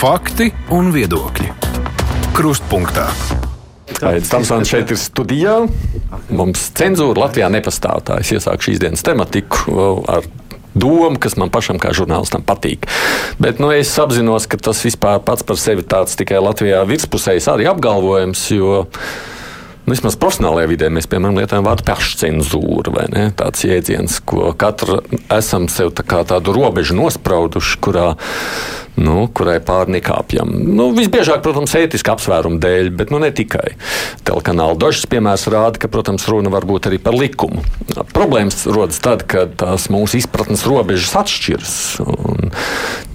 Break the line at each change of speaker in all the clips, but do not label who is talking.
Fakti un viedokļi. Krustpunktā.
Aizsmeļamies, Tamsons šeit ir studijā. Mums cenzūra Latvijā nepastāv. Tā es iesāku šīs dienas tematiku ar doma, kas man pašam kā žurnālistam patīk. Bet nu, es apzinos, ka tas vispār pats par sevi tāds tikai Latvijā virspusējs arī apgalvojums, jo Nu, vismaz profesionālajā vidē mēs, piemēram, lietojam vārdu pašcensūra vai ne? Tāds jēdziens, ko katra esam sev tā tādu robežu nosprauduši, kurā, nu, kurai pāri nekāpjam. Nu, visbiežāk, protams, ētiska apsvērumu dēļ, bet nu, ne tikai. Telekanāla dažs piemērs rāda, ka, protams, runa var būt arī par likumu. Problēmas rodas tad, kad tās mūsu izpratnes robežas atšķiras.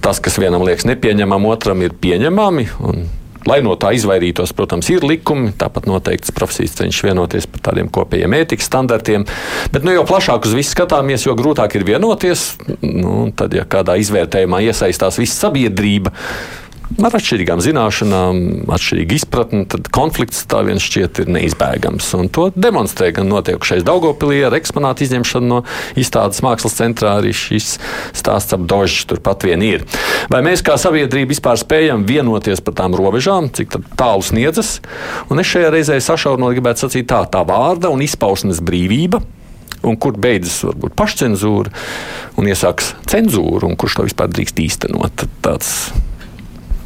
Tas, kas vienam liekas nepieņemam, otram ir pieņemami. Un, Lai no tā izvairītos, protams, ir likumi, tāpat noteikts profesijas cenšas vienoties par tādiem kopējiem ētikas standartiem. Bet, nu, jo plašāk uz visu skatāmies, jo grūtāk ir vienoties. Nu, tad, ja kādā izvērtējumā iesaistās visa sabiedrība, ar atšķirīgām zināšanām, atšķirīgu izpratni, tad konflikts tā viens šķiet ir neizbēgams. Un to demonstrē gan notiekušais Daugopilī ar eksponātu izņemšanu no izstādes mākslas centrā, arī šis stāsts ap dožu turpat vien ir. Vai mēs kā sabiedrība vispār spējam vienoties par tām robežām, cik tālu sniedzas? Un es šajā reizē sašaurot gribētu sacīt tā, tā vārda un izpausmes brīvība un kur beidzas varbūt pašcensūra un iesākas cenzūra, un kurš to vispār drīkst īstenot. Tāds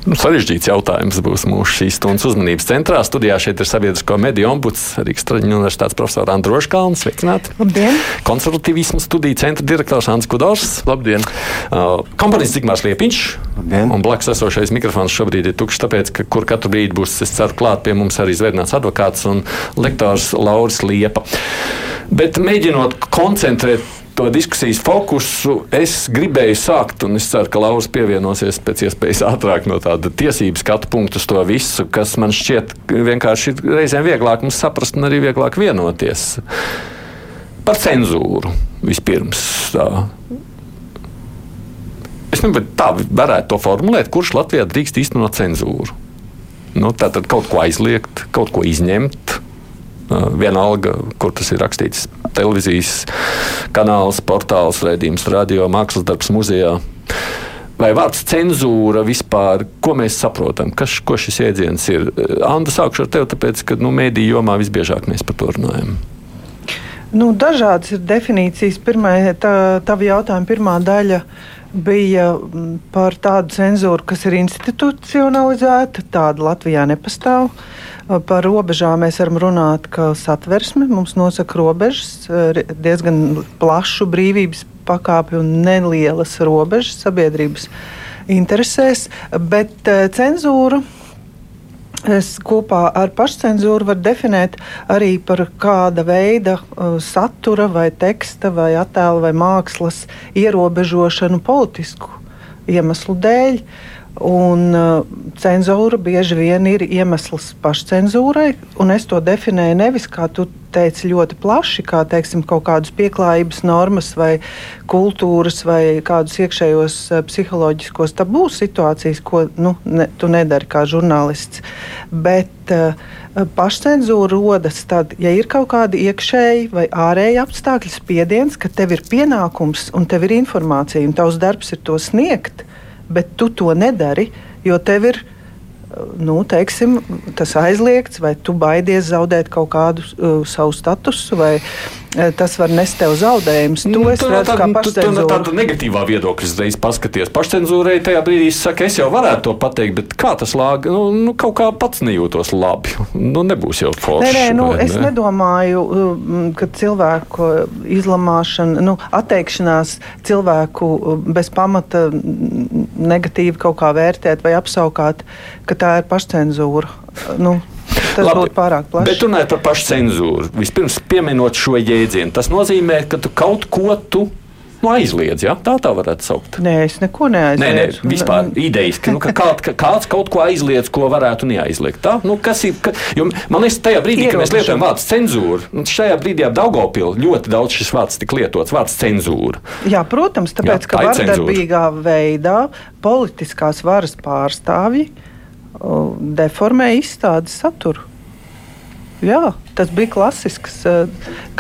Nu, sarežģīts jautājums būs mūsu šīs stundas uzmanības centrā. Studijā šeit ir sabiedrisko mediju ombuds Rīgas Traģiņu universitātes profesors Androšs Kalns. Sveicināti!
Labdien!
Konservatīvismu studiju centra direktors Ants Kudors.
Labdien!
Uh, komponists Zigmārs Liepiņš.
Labdien!
Un blakus esošais mikrofons šobrīd ir tukšs, tāpēc, ka kur katru brīdi būs, es ceru, klāt pie mums arī zvērnāts advokāts un lektors Lauris Liepa. Bet mēģinot koncentrēt to diskusijas fokusu es gribēju sākt, un es ceru, ka Lauris pievienosies pēc iespējas ātrāk no tāda tiesības skatu punkta uz to visu, kas man šķiet vienkārši ir reizēm vieglāk mums saprast un arī vieglāk vienoties. Par cenzūru vispirms. Tā. Es nezinu, tā varētu to formulēt, kurš Latvijā drīkst īstenot cenzūru. Nu, tā tad kaut ko aizliegt, kaut ko izņemt, vienalga, kur tas ir rakstīts. Televīzijas kanāls, portāls, redzējums, radio, mākslas darbs, muzejā. Vai vārds cenzūra vispār, ko mēs saprotam, kas, ko šis jēdziens ir? Anna, sākšu ar tevi, tāpēc, ka nu, mēdīju jomā visbiežāk mēs par to runājam.
Nu, dažādas ir definīcijas. Pirmā, tā, jautājuma pirmā daļa bija par tādu cenzūru, kas ir institucionalizēta. Tāda Latvijā nepastāv. Uh, Par robežām mēs varam runāt, ka satversme mums nosaka robežas, diezgan plašu brīvības pakāpi un nelielas robežas sabiedrības interesēs, bet eh, cenzūru. Es kopā ar pašcensūru varu definēt arī par kāda veida uh, satura, vai teksta, vai attēla, vai mākslas ierobežošanu politisku iemeslu dēļ. Uh, Un uh, cenzūra bieži vien ir iemesls pašcensūrai, un es to definēju nevis kā tu teici ļoti plaši, kā teiksim, kaut kādas pieklājības normas vai kultūras vai kādus iekšējos uh, psiholoģiskos tabū situācijas, ko nu, ne, tu nedari kā žurnālists. Bet uh, pašcensūra rodas tad, ja ir kaut kādi iekšēji vai ārēji apstākļi, spiediens, ka tev ir pienākums un tev ir informācija, un tavs darbs ir to sniegt bet tu to nedari, jo tev ir nu, teiksim, tas aizliegts, vai tu baidies zaudēt kaut kādu uh, savu statusu, vai tas var nest tev zaudējumus. To nu, es redzu kā pašcensūru.
Tā tāda negatīvā viedokļa uzreiz paskaties. Pašcensūrai tajā brīdī saka, es jau varētu to pateikt, bet kā tas lāga, nu, nu kaut kā pats nejūtos labi. Nu, nebūs jau forši.
Nē, nē, nu, vai, es ne? nedomāju, um, ka cilvēku izlamāšana, nu, atteikšanās cilvēku um, bez pamata negatīvi kaut kā vērtēt vai apsaukāt, ka tā ir pašcensūra. Nu, Tas Labi, būtu pārāk plaši.
Bet runājot par pašcensūru, vispirms pieminot šo jēdzienu, tas nozīmē, ka tu kaut ko tu nu, aizliedz. Ja? Tā tā varētu saukt.
Nē, es neko neaizliedzu. Nē,
nē vispār idejas, ka, nu, ka kād, ka kāds kaut ko aizliedz, ko varētu neaizliegt. Tā? Nu, kas ir, ka, man liekas, tajā brīdī, kad mēs lietojam vārdu cenzūra, nu, šajā brīdī ap Daugopili ļoti daudz šis vārds tika lietots, vārds cenzūra.
Jā, protams, tāpēc, Jā, tā ka vardarbīgā veidā politiskās varas pārstāvji deformē izstādes saturu. Jā, tas bija klasisks uh,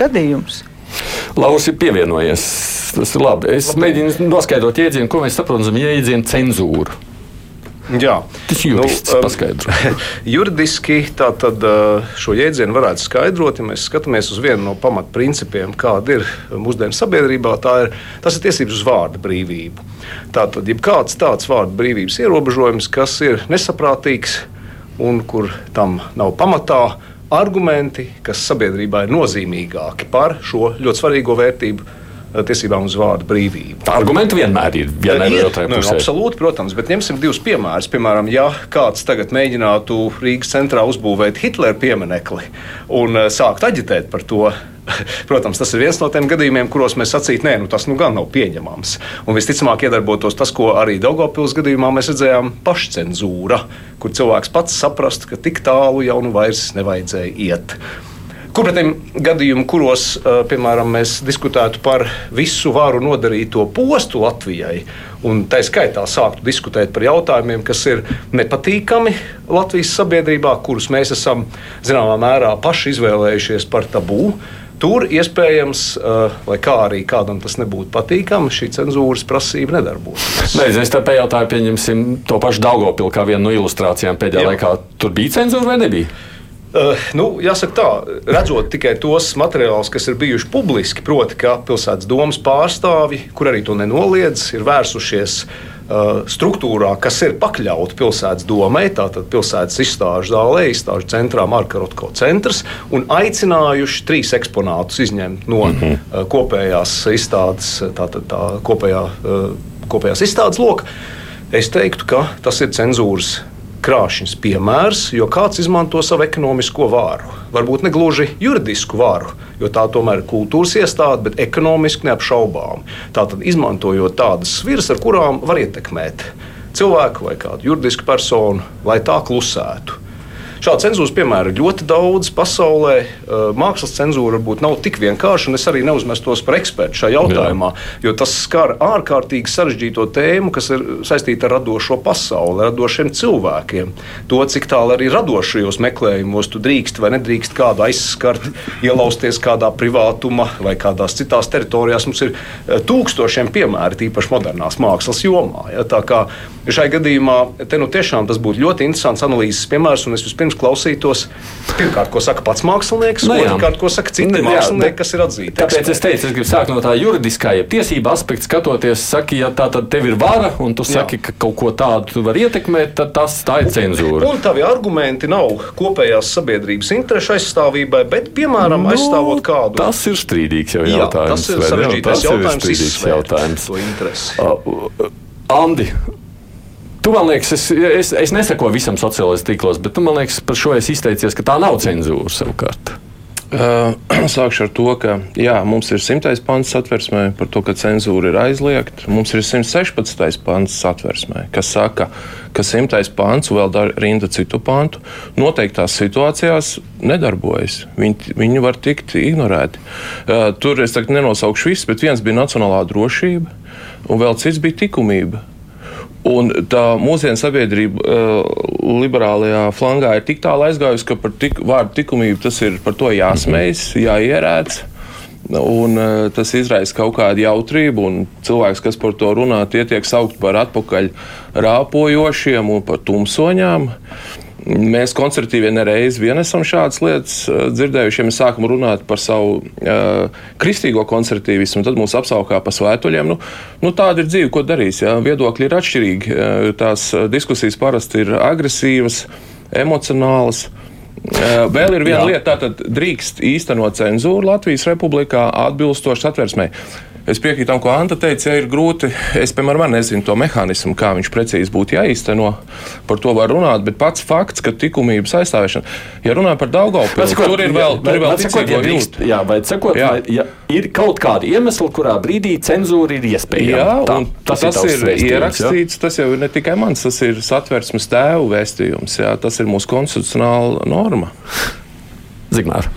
gadījums.
Lauris ir pievienojies. Tas ir labi. Es mēģinu noskaidrot jēdzienu, ko mēs saprotam ar jēdzienu cenzūru.
Jā,
tas jurists nu, paskaidro.
juridiski tātad šo jēdzienu varētu skaidrot, ja mēs skatāmies uz vienu no pamatprincipiem, kāda ir mūsdienu sabiedrībā. Ir, tas ir tiesības uz vārda brīvību. Tātad, ja kāds tāds vārda brīvības ierobežojums, kas ir nesaprātīgs un kur tam nav pamatā, argumenti, kas sabiedrībā ir nozīmīgāki par šo ļoti svarīgo vērtību tiesībām uz vārdu brīvību.
Tā argumenti vienmēr ir vai otrai
nu, pusē. Absolūti, protams, bet ņemsim divus piemērus. Piemēram, ja kāds tagad mēģinātu Rīgas centrā uzbūvēt Hitlera pieminekli un eh, sākt aģitēt par to, Protams, tas ir viens no tiem gadījumiem, kuros mēs sacītu, nē, nu, tas nu gan nav pieņemams. Un visticamāk, iedarbotos tas, ko arī Daugopils gadījumā mēs redzējām, pašcensūra, kur cilvēks pats saprastu, ka tik tālu jau nu vairs nevajadzēja iet. Kur pretim gadījumiem, kuros, piemēram, mēs diskutētu par visu varu nodarīto postu Latvijai, un tā skaitā sāktu diskutēt par jautājumiem, kas ir nepatīkami Latvijas sabiedrībā, kurus mēs esam zināmā mērā paši izvēlējušies par tabū, Tur iespējams, uh, lai kā arī kādam tas nebūtu patīkami, šī cenzūras prasība nedarbojas.
Nē, es te pajautāju, pieņemsim to pašu Daugopilu kā vienu no ilustrācijām pēdējā Jā. laikā. Tur bija cenzūra vai nebija?
Uh, nu, jāsaka, tā, redzot tikai tos materiālus, kas ir bijuši publiski, proti, ka pilsētas domas pārstāvji, kur arī to nenoliedz, ir vērsušies uh, Uh, struktūrā, kas ir pakļauta pilsētas domai, tātad pilsētas izstāžu zālē, izstāžu centrā Marka Rotko centrs, un aicinājuši trīs eksponātus izņemt no mm -hmm. kopējās izstādes, tātad tā kopējā, uh, kopējās izstādes loka. Es teiktu, ka tas ir cenzūras krāšņs piemērs, jo kāds izmanto savu ekonomisko vāru. Varbūt ne gluži juridisku vāru, jo tā tomēr ir kultūras iestāde, bet ekonomiski neapšaubām. Tātad izmantojot tādas sviras, ar kurām var ietekmēt cilvēku vai kādu juridisku personu, lai tā klusētu. Šādu cenzūras piemēru ir ļoti daudz pasaulē. Mākslas cenzūra varbūt nav tik vienkārša, un es arī neuzmestos par ekspertu šajā jautājumā, Jā. jo tas skar ārkārtīgi sarežģīto tēmu, kas ir saistīta ar radošo pasauli, radošiem cilvēkiem. To, cik tālu arī radošajos meklējumos tu drīkst vai nedrīkst kādu aizskart, ielausties kādā privātuma vai kādās citās teritorijās. Mums ir tūkstošiem piemēru, tīpaši modernās mākslas jomā. Ja? Tā kā šai gadījumā te nu tiešām tas būtu ļoti interesants analīzes piemērs, un es vispirms pirms klausītos, pirmkārt, ko saka pats mākslinieks, no, nu otrkārt, ko saka citi nu mākslinieki, kas ir atzīti.
Tāpēc eksperti. es teicu, es gribu sākt no tā juridiskā, ja tiesība aspekta skatoties, saki, ja tā tad tev ir vara, un tu saki, Jā. ka kaut ko tādu tu vari ietekmēt, tad tas tā ir cenzūra.
Un tavi argumenti nav kopējās sabiedrības interešu aizstāvībai, bet, piemēram, no, aizstāvot kādu.
Tas ir strīdīgs jau jautājums.
Jā, tas ir sarežģītais jautājums. jautājums. Uh,
Andi, Tu man liekas, es, es, es nesakoju visam sociālajiem tīklos, bet tu man liekas, par šo es izteicies, ka tā nav cenzūra savukārt.
Uh, sākšu ar to, ka jā, mums ir 100. pants satversmē par to, ka cenzūra ir aizliegta. Mums ir 116. pants satversmē, kas saka, ka 100. pants vēl rinda citu pantu noteiktās situācijās nedarbojas. Viņi, viņi var tikt ignorēti. Uh, tur es nenosaukšu visus, bet viens bija nacionālā drošība, un vēl cits bija likumība. Un tā mūsdienu sabiedrība uh, liberālajā flangā ir tik tālu aizgājusi, ka par tik, vārdu likumību tas ir par to jāsmējas, jāierēdz. Un, uh, tas izraisa kaut kādu jautrību, un cilvēks, kas par to runā, tie tiek saukti par atpakaļ rāpojošiem un par tumsoņām. Uh, Mēs konservatīvie nereiz vien esam šādas lietas uh, dzirdējuši. Ja mēs sākam runāt par savu uh, kristīgo konservatīvismu, tad mūs apsaukā par svētuļiem. Nu, nu, tāda ir dzīve, ko darīs. Ja? Viedokļi ir atšķirīgi. Uh, tās diskusijas parasti ir agresīvas, emocionālas. Vēl ir viena Jā. lieta, tātad drīkst īstenot cenzūru Latvijas republikā atbilstoši satversmei. Es piekrītu tam, ko Anta teica, ja ir grūti. Es, piemēram, nezinu to mehānismu, kā viņš precīzi būtu jāīsteno. Par to var runāt, bet pats fakts, ka likumības aizstāvēšana, ja runā par Daugaupili, tur ir vēl, tur ir vēl
sakot, ja drīkst, jā, vai sakot, jā. Vai, ja ir kaut kāda iemesla, kurā brīdī cenzūra ir iespējama. Jā,
tā, tas, tas ir, ir ierakstīts, jā? tas jau ir ne tikai mans, tas ir satversmes tēvu vēstījums, jā, tas ir mūsu konstitucionāla norma.
Zigmār.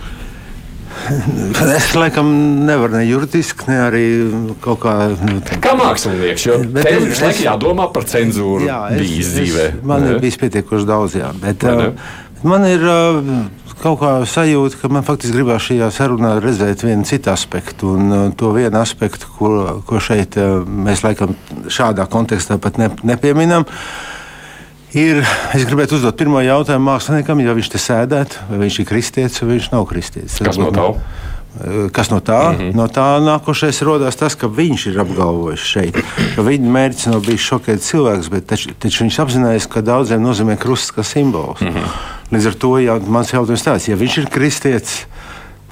Es laikam nevaru ne juridiski, ne arī kaut kā. Nu,
kā mākslinieks, jo tev visu laiku jādomā par cenzūru. Jā, es, bijis es, dzīvē.
Man ne? ir bijis pietiekoši daudz, jā. Bet, uh, man ir uh, kaut kā sajūta, ka man faktiski gribās šajā sarunā redzēt vienu citu aspektu. Un uh, to vienu aspektu, ko, ko šeit uh, mēs laikam šādā kontekstā pat ne, nepieminam. Ir, es gribētu uzdot pirmo jautājumu māksliniekam, ja viņš te sēdētu, vai viņš ir kristietis vai viņš nav kristietis.
Kas no tā?
Kas no tā? Mm -hmm. No tā nākošais radās tas, ka viņš ir apgalvojis šeit, ka viņa mērķis nav bijis šokēt cilvēkus, bet taču, taču viņš apzinājās, ka daudziem nozīmē krusts kā simbols. Mm -hmm. Līdz ar to jā, mans jautājums tāds, ja viņš ir kristietis,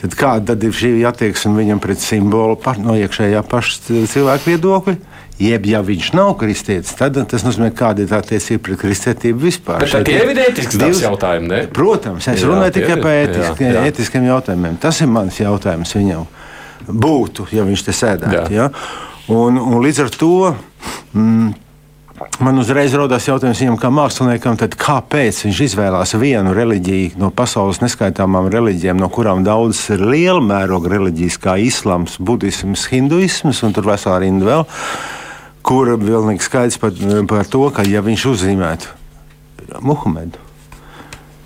tad kāda tad ir šī attieksme viņam pret simbolu no iekšējā paša cilvēka viedokļa? Jeb, ja viņš nav kristietis, tad tas nozīmē, kāda ir tā tiesība pret kristietību vispār.
Bet tā ir evidētisks divs... jautājums, ne?
Protams, es jā, runāju tikai par ētiskiem, ētiskiem jautājumiem. Tas ir mans jautājums viņam. Būtu, ja viņš te sēdētu. Ja? Un, un līdz ar to. Mm, Man uzreiz radās jautājums viņam, kā māksliniekam, kāpēc viņš izvēlējās vienu reliģiju no pasaules neskaitāmām reliģijām, no kurām daudzas ir liela mēroga reliģijas, kā islāms, budisms, hinduisms un tur vesela rinda vēl kur pilnīgi skaidrs par, par to, ka ja viņš uzzīmētu Muhamedu.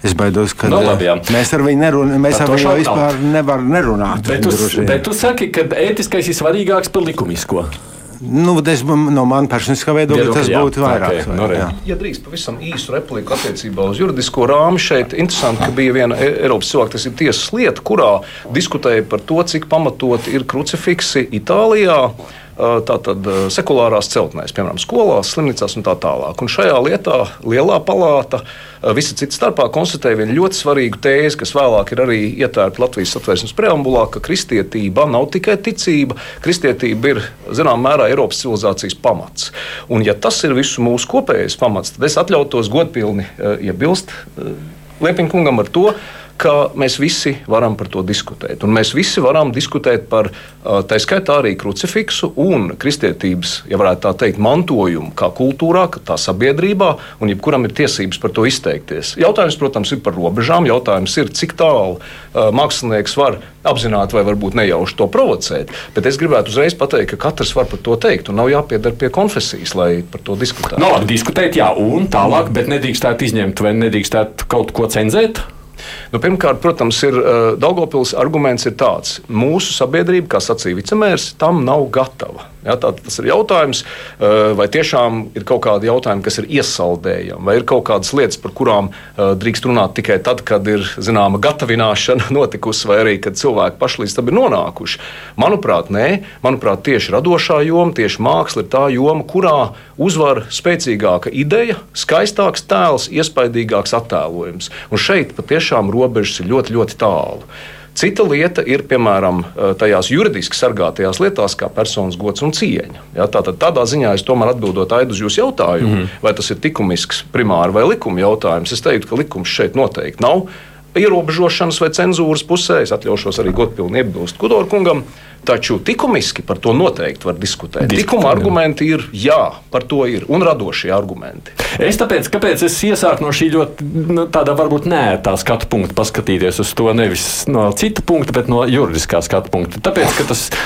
Es baidos, ka
no, nu, labi, jā.
mēs ar viņu nerunājam. Mēs ar viņu vispār nevaram nerunāt.
Bet tu, bet tu saki, ka ētiskais ir svarīgāks par likumisko.
Nu, es, no manas personiskā viedokļa tas būtu vairāk. Okay,
no, jā. Ja drīkst pavisam īsu repliku attiecībā uz juridisko rāmu, šeit interesanti, ka bija viena e- Eiropas cilvēktiesību tiesas lieta, kurā diskutēja par to, cik pamatot ir krucifiksi Itālijā tātad sekulārās celtnēs, piemēram, skolās, slimnīcās un tā tālāk. Un šajā lietā lielā palāta visi citi starpā konstatēja vienu ļoti svarīgu tēzi, kas vēlāk ir arī ietērta Latvijas satversmes preambulā, ka kristietība nav tikai ticība, kristietība ir zināmā mērā Eiropas civilizācijas pamats. Un ja tas ir visu mūsu kopējais pamats, tad es atļautos godpilni iebilst Liepiņa kungam ar to, ka mēs visi varam par to diskutēt. Un mēs visi varam diskutēt par tā skaitā arī krucifiksu un kristietības, ja varētu tā teikt, mantojumu kā kultūrā, kā sabiedrībā, un jebkuram ir tiesības par to izteikties. Jautājums, protams, ir par robežām. Jautājums ir, cik tālu mākslinieks var apzināti vai varbūt nejauši to provocēt. Bet es gribētu uzreiz pateikt, ka katrs var par to teikt, un nav jāpiedara pie konfesijas, lai par to diskutētu.
No, labi, diskutēt, jā, un tālāk, bet nedrīkstētu izņemt vai nedrīkstētu kaut ko cenzēt.
Nu, pirmkārt, protams, ir uh, Daugopils arguments ir tāds, mūsu sabiedrība, kā sacīja vicemērs, tam nav gatava. Ja, tā, tas ir jautājums, uh, vai tiešām ir kaut kādi jautājumi, kas ir iesaldējami, vai ir kaut kādas lietas, par kurām uh, drīkst runāt tikai tad, kad ir zināma gatavināšana notikusi, vai arī kad cilvēki paši līdz tam ir nonākuši. Manuprāt, nē, manuprāt, tieši radošā joma, tieši māksla ir tā joma, kurā uzvar spēcīgāka ideja, skaistāks tēls, iespaidīgāks attēlojums. Un šeit patiešām robežas ir ļoti, ļoti tālu. Cita lieta ir, piemēram, eh, tajās juridiski sargātajās lietās, kā personas gods un cieņa. Ja, tātad, tādā ziņā es tomēr atbildot Aidu uz jūsu jautājumu, mm -hmm. vai tas ir likumisks, primāri vai likuma jautājums, es teiktu, ka likums šeit noteikti nav ierobežošanas vai cenzūras pusē. Es atļaušos arī godpilni iebilst Kudoru kungam. Taču likumiski par to noteikti var diskutēt. Likuma argumenti ir jā, par to ir un radošie argumenti.
Es tāpēc, kāpēc es iesāku no šī ļoti nu, tāda varbūt nē, tā skatu punkta, paskatīties uz to nevis no cita punkta, bet no juridiskā skatu punkta. Tāpēc, ka tas ir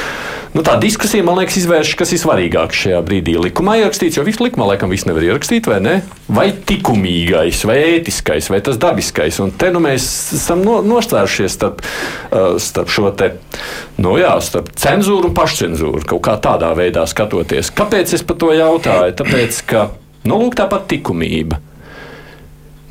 Nu, tā diskusija, man liekas, izvērš, kas ir svarīgāk šajā brīdī. Likumā ierakstīts, jo visu likumā laikam viss nevar ierakstīt, vai ne? Vai likumīgais, vai ētiskais, vai tas dabiskais. Un te nu mēs esam no, nostājušies starp, uh, starp šo te, nu jā, starp cenzūru un pašcensūru, kaut kā tādā veidā skatoties. Kāpēc es par to jautāju? Tāpēc, ka, nu, lūk, tāpat likumība.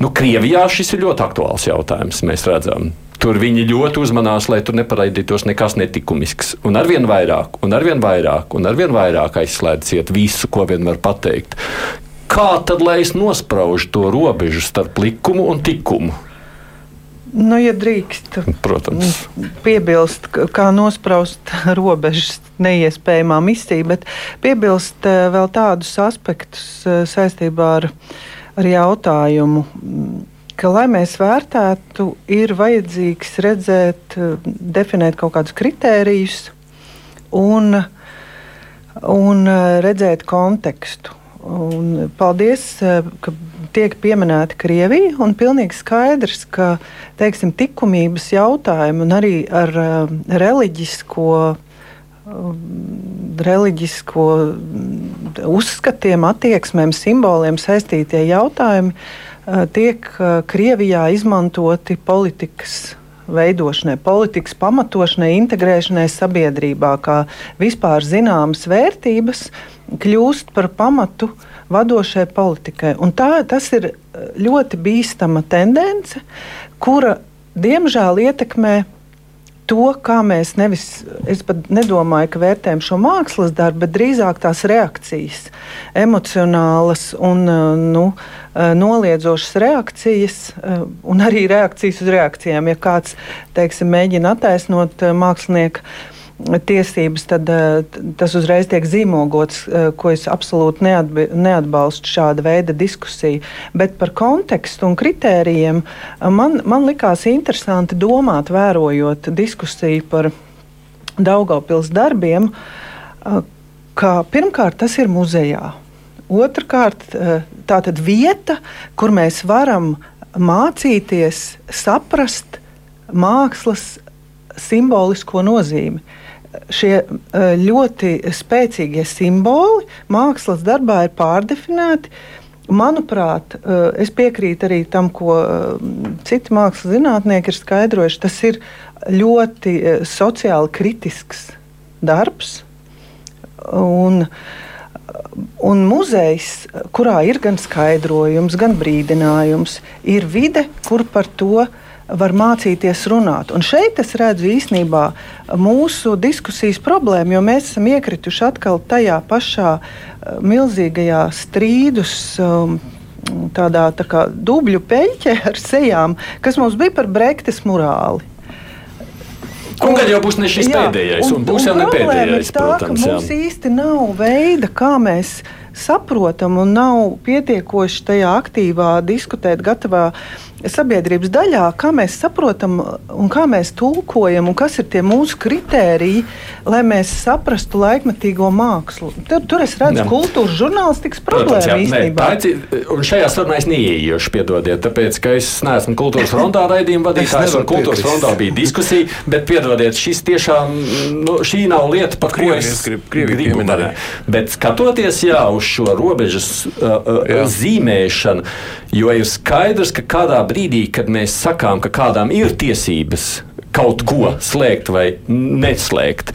Nu, Krievijā šis ir ļoti aktuāls jautājums, mēs redzam. Tur viņi ļoti uzmanās, lai tur neparaidītos nekas netikumisks. Un arvien vairāk, un arvien vairāk, un arvien vairāk aizslēdziet visu, ko vien var pateikt. Kā tad lai es nospraužu to robežu starp likumu un likumu?
Nu, ja drīkst,
protams,
piebilst, kā nospraust robežas neiespējamā misija, bet piebilst eh, vēl tādus aspektus eh, saistībā ar, ar jautājumu ka, lai mēs vērtētu, ir vajadzīgs redzēt, definēt kaut kādus kritērijus un, un redzēt kontekstu. Un paldies, ka tiek pieminēta Krievija. Ir pilnīgi skaidrs, ka teiksim, likumības jautājumi un arī ar reliģisko, reliģisko uzskatiem, attieksmēm, simboliem saistītie jautājumi Eh, tiek eh, Krievijā izmantoti politikas veidošanai, politikas pamatošanai, integrēšanai sabiedrībā, kā vispār zināmas vērtības kļūst par pamatu vadošai politikai. Un tā, tas ir ļoti bīstama tendence, kura diemžēl ietekmē to, kā mēs nevis, es pat nedomāju, ka vērtējam šo mākslas darbu, bet drīzāk tās reakcijas, emocionālas un nu, noliedzošas reakcijas, un arī reakcijas uz reakcijām. Ja kāds teiksim, mēģina attaisnot mākslinieku tiesības, tad eh, tas uzreiz tiek zīmogots, eh, ko es absolūti neatbi, neatbalstu šāda veida diskusiju. Bet par kontekstu un kritērijiem eh, man, man likās interesanti domāt, vērojot diskusiju par Daugopils darbiem, ka pirmkārt tas ir muzejā. Otrakārt, tā ir vieta, kur mēs varam mācīties, saprast mākslas simbolisko nozīmi šie eh, ļoti spēcīgie simboli mākslas darbā ir pārdefinēti. Manuprāt, eh, es piekrītu arī tam, ko eh, citi mākslas zinātnieki ir skaidrojuši. Tas ir ļoti sociāli kritisks darbs. Un, un muzejs, kurā ir gan skaidrojums, gan brīdinājums, ir vide, kur par to ir var mācīties runāt. Un šeit es redzu īstenībā mūsu diskusijas problēmu, jo mēs esam iekrituši atkal tajā pašā eh, milzīgajā strīdus. Um, tādā tā kā dubļu peļķē ar sejām, kas mums bija par Brektes morāli.
Un gan jau būs ne šis jā, pēdējais, un, un būs un jau ne pēdējais.
Tā, protams, mums jā. īsti nav veida, kā mēs saprotam, un nav pietiekoši tajā aktīvā diskutēt, gatavā sabiedrības daļā, kā mēs saprotam un kā mēs tulkojam, un kas ir tie mūsu kritēriji, lai mēs saprastu laikmetīgo mākslu. Tur, tur es redzu jā. kultūras žurnālistikas problēmu īstenībā.
Ne, ir, un šajā sarunā es neieiešu, piedodiet, tāpēc, ka es neesmu kultūras frontā raidījuma vadītājs, un kultūras frontā bija diskusija, bet piedodiet, šis tiešām, nu, šī nav lieta, par ko es grib, gribu darīt. Bet skatoties jā, uz šo robežas uh, uh, zīmēšanu, jo ir skaidrs, ka kādā brīdī, kad mēs sakām, ka kādām ir tiesības kaut ko slēgt vai neslēgt,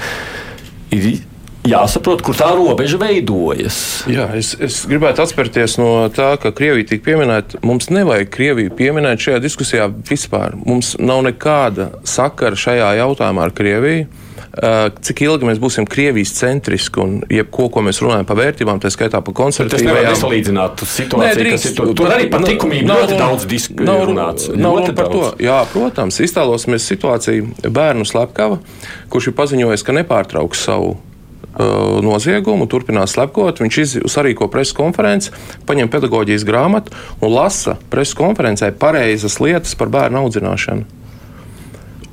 ir jāsaprot, kur tā robeža veidojas.
Jā, es, es gribētu atspērties no tā, ka Krievija tika pieminēta. Mums nevajag Krieviju pieminēt šajā diskusijā vispār. Mums nav nekāda sakara šajā jautājumā ar Krieviju. Eh, cik ilgi mēs būsim Krievijas centriski un jebko, ko mēs runājam par vērtībām, tā skaitā par konservatīvām.
Tas nevar nesalīdzināt situāciju, Nē, kas ir tur. Tur arī par likumību ļoti daudz diskutēts.
Nav runa par to. Jā, protams, iztēlosimies situāciju bērnu slepkava, kurš ir paziņojis, ka nepārtrauks savu uh, noziegumu, turpinās slepkot. Viņš sarīko preses konferenci, paņem pedagoģijas grāmatu un lasa preses konferencē pareizas lietas par bērnu audzināšanu.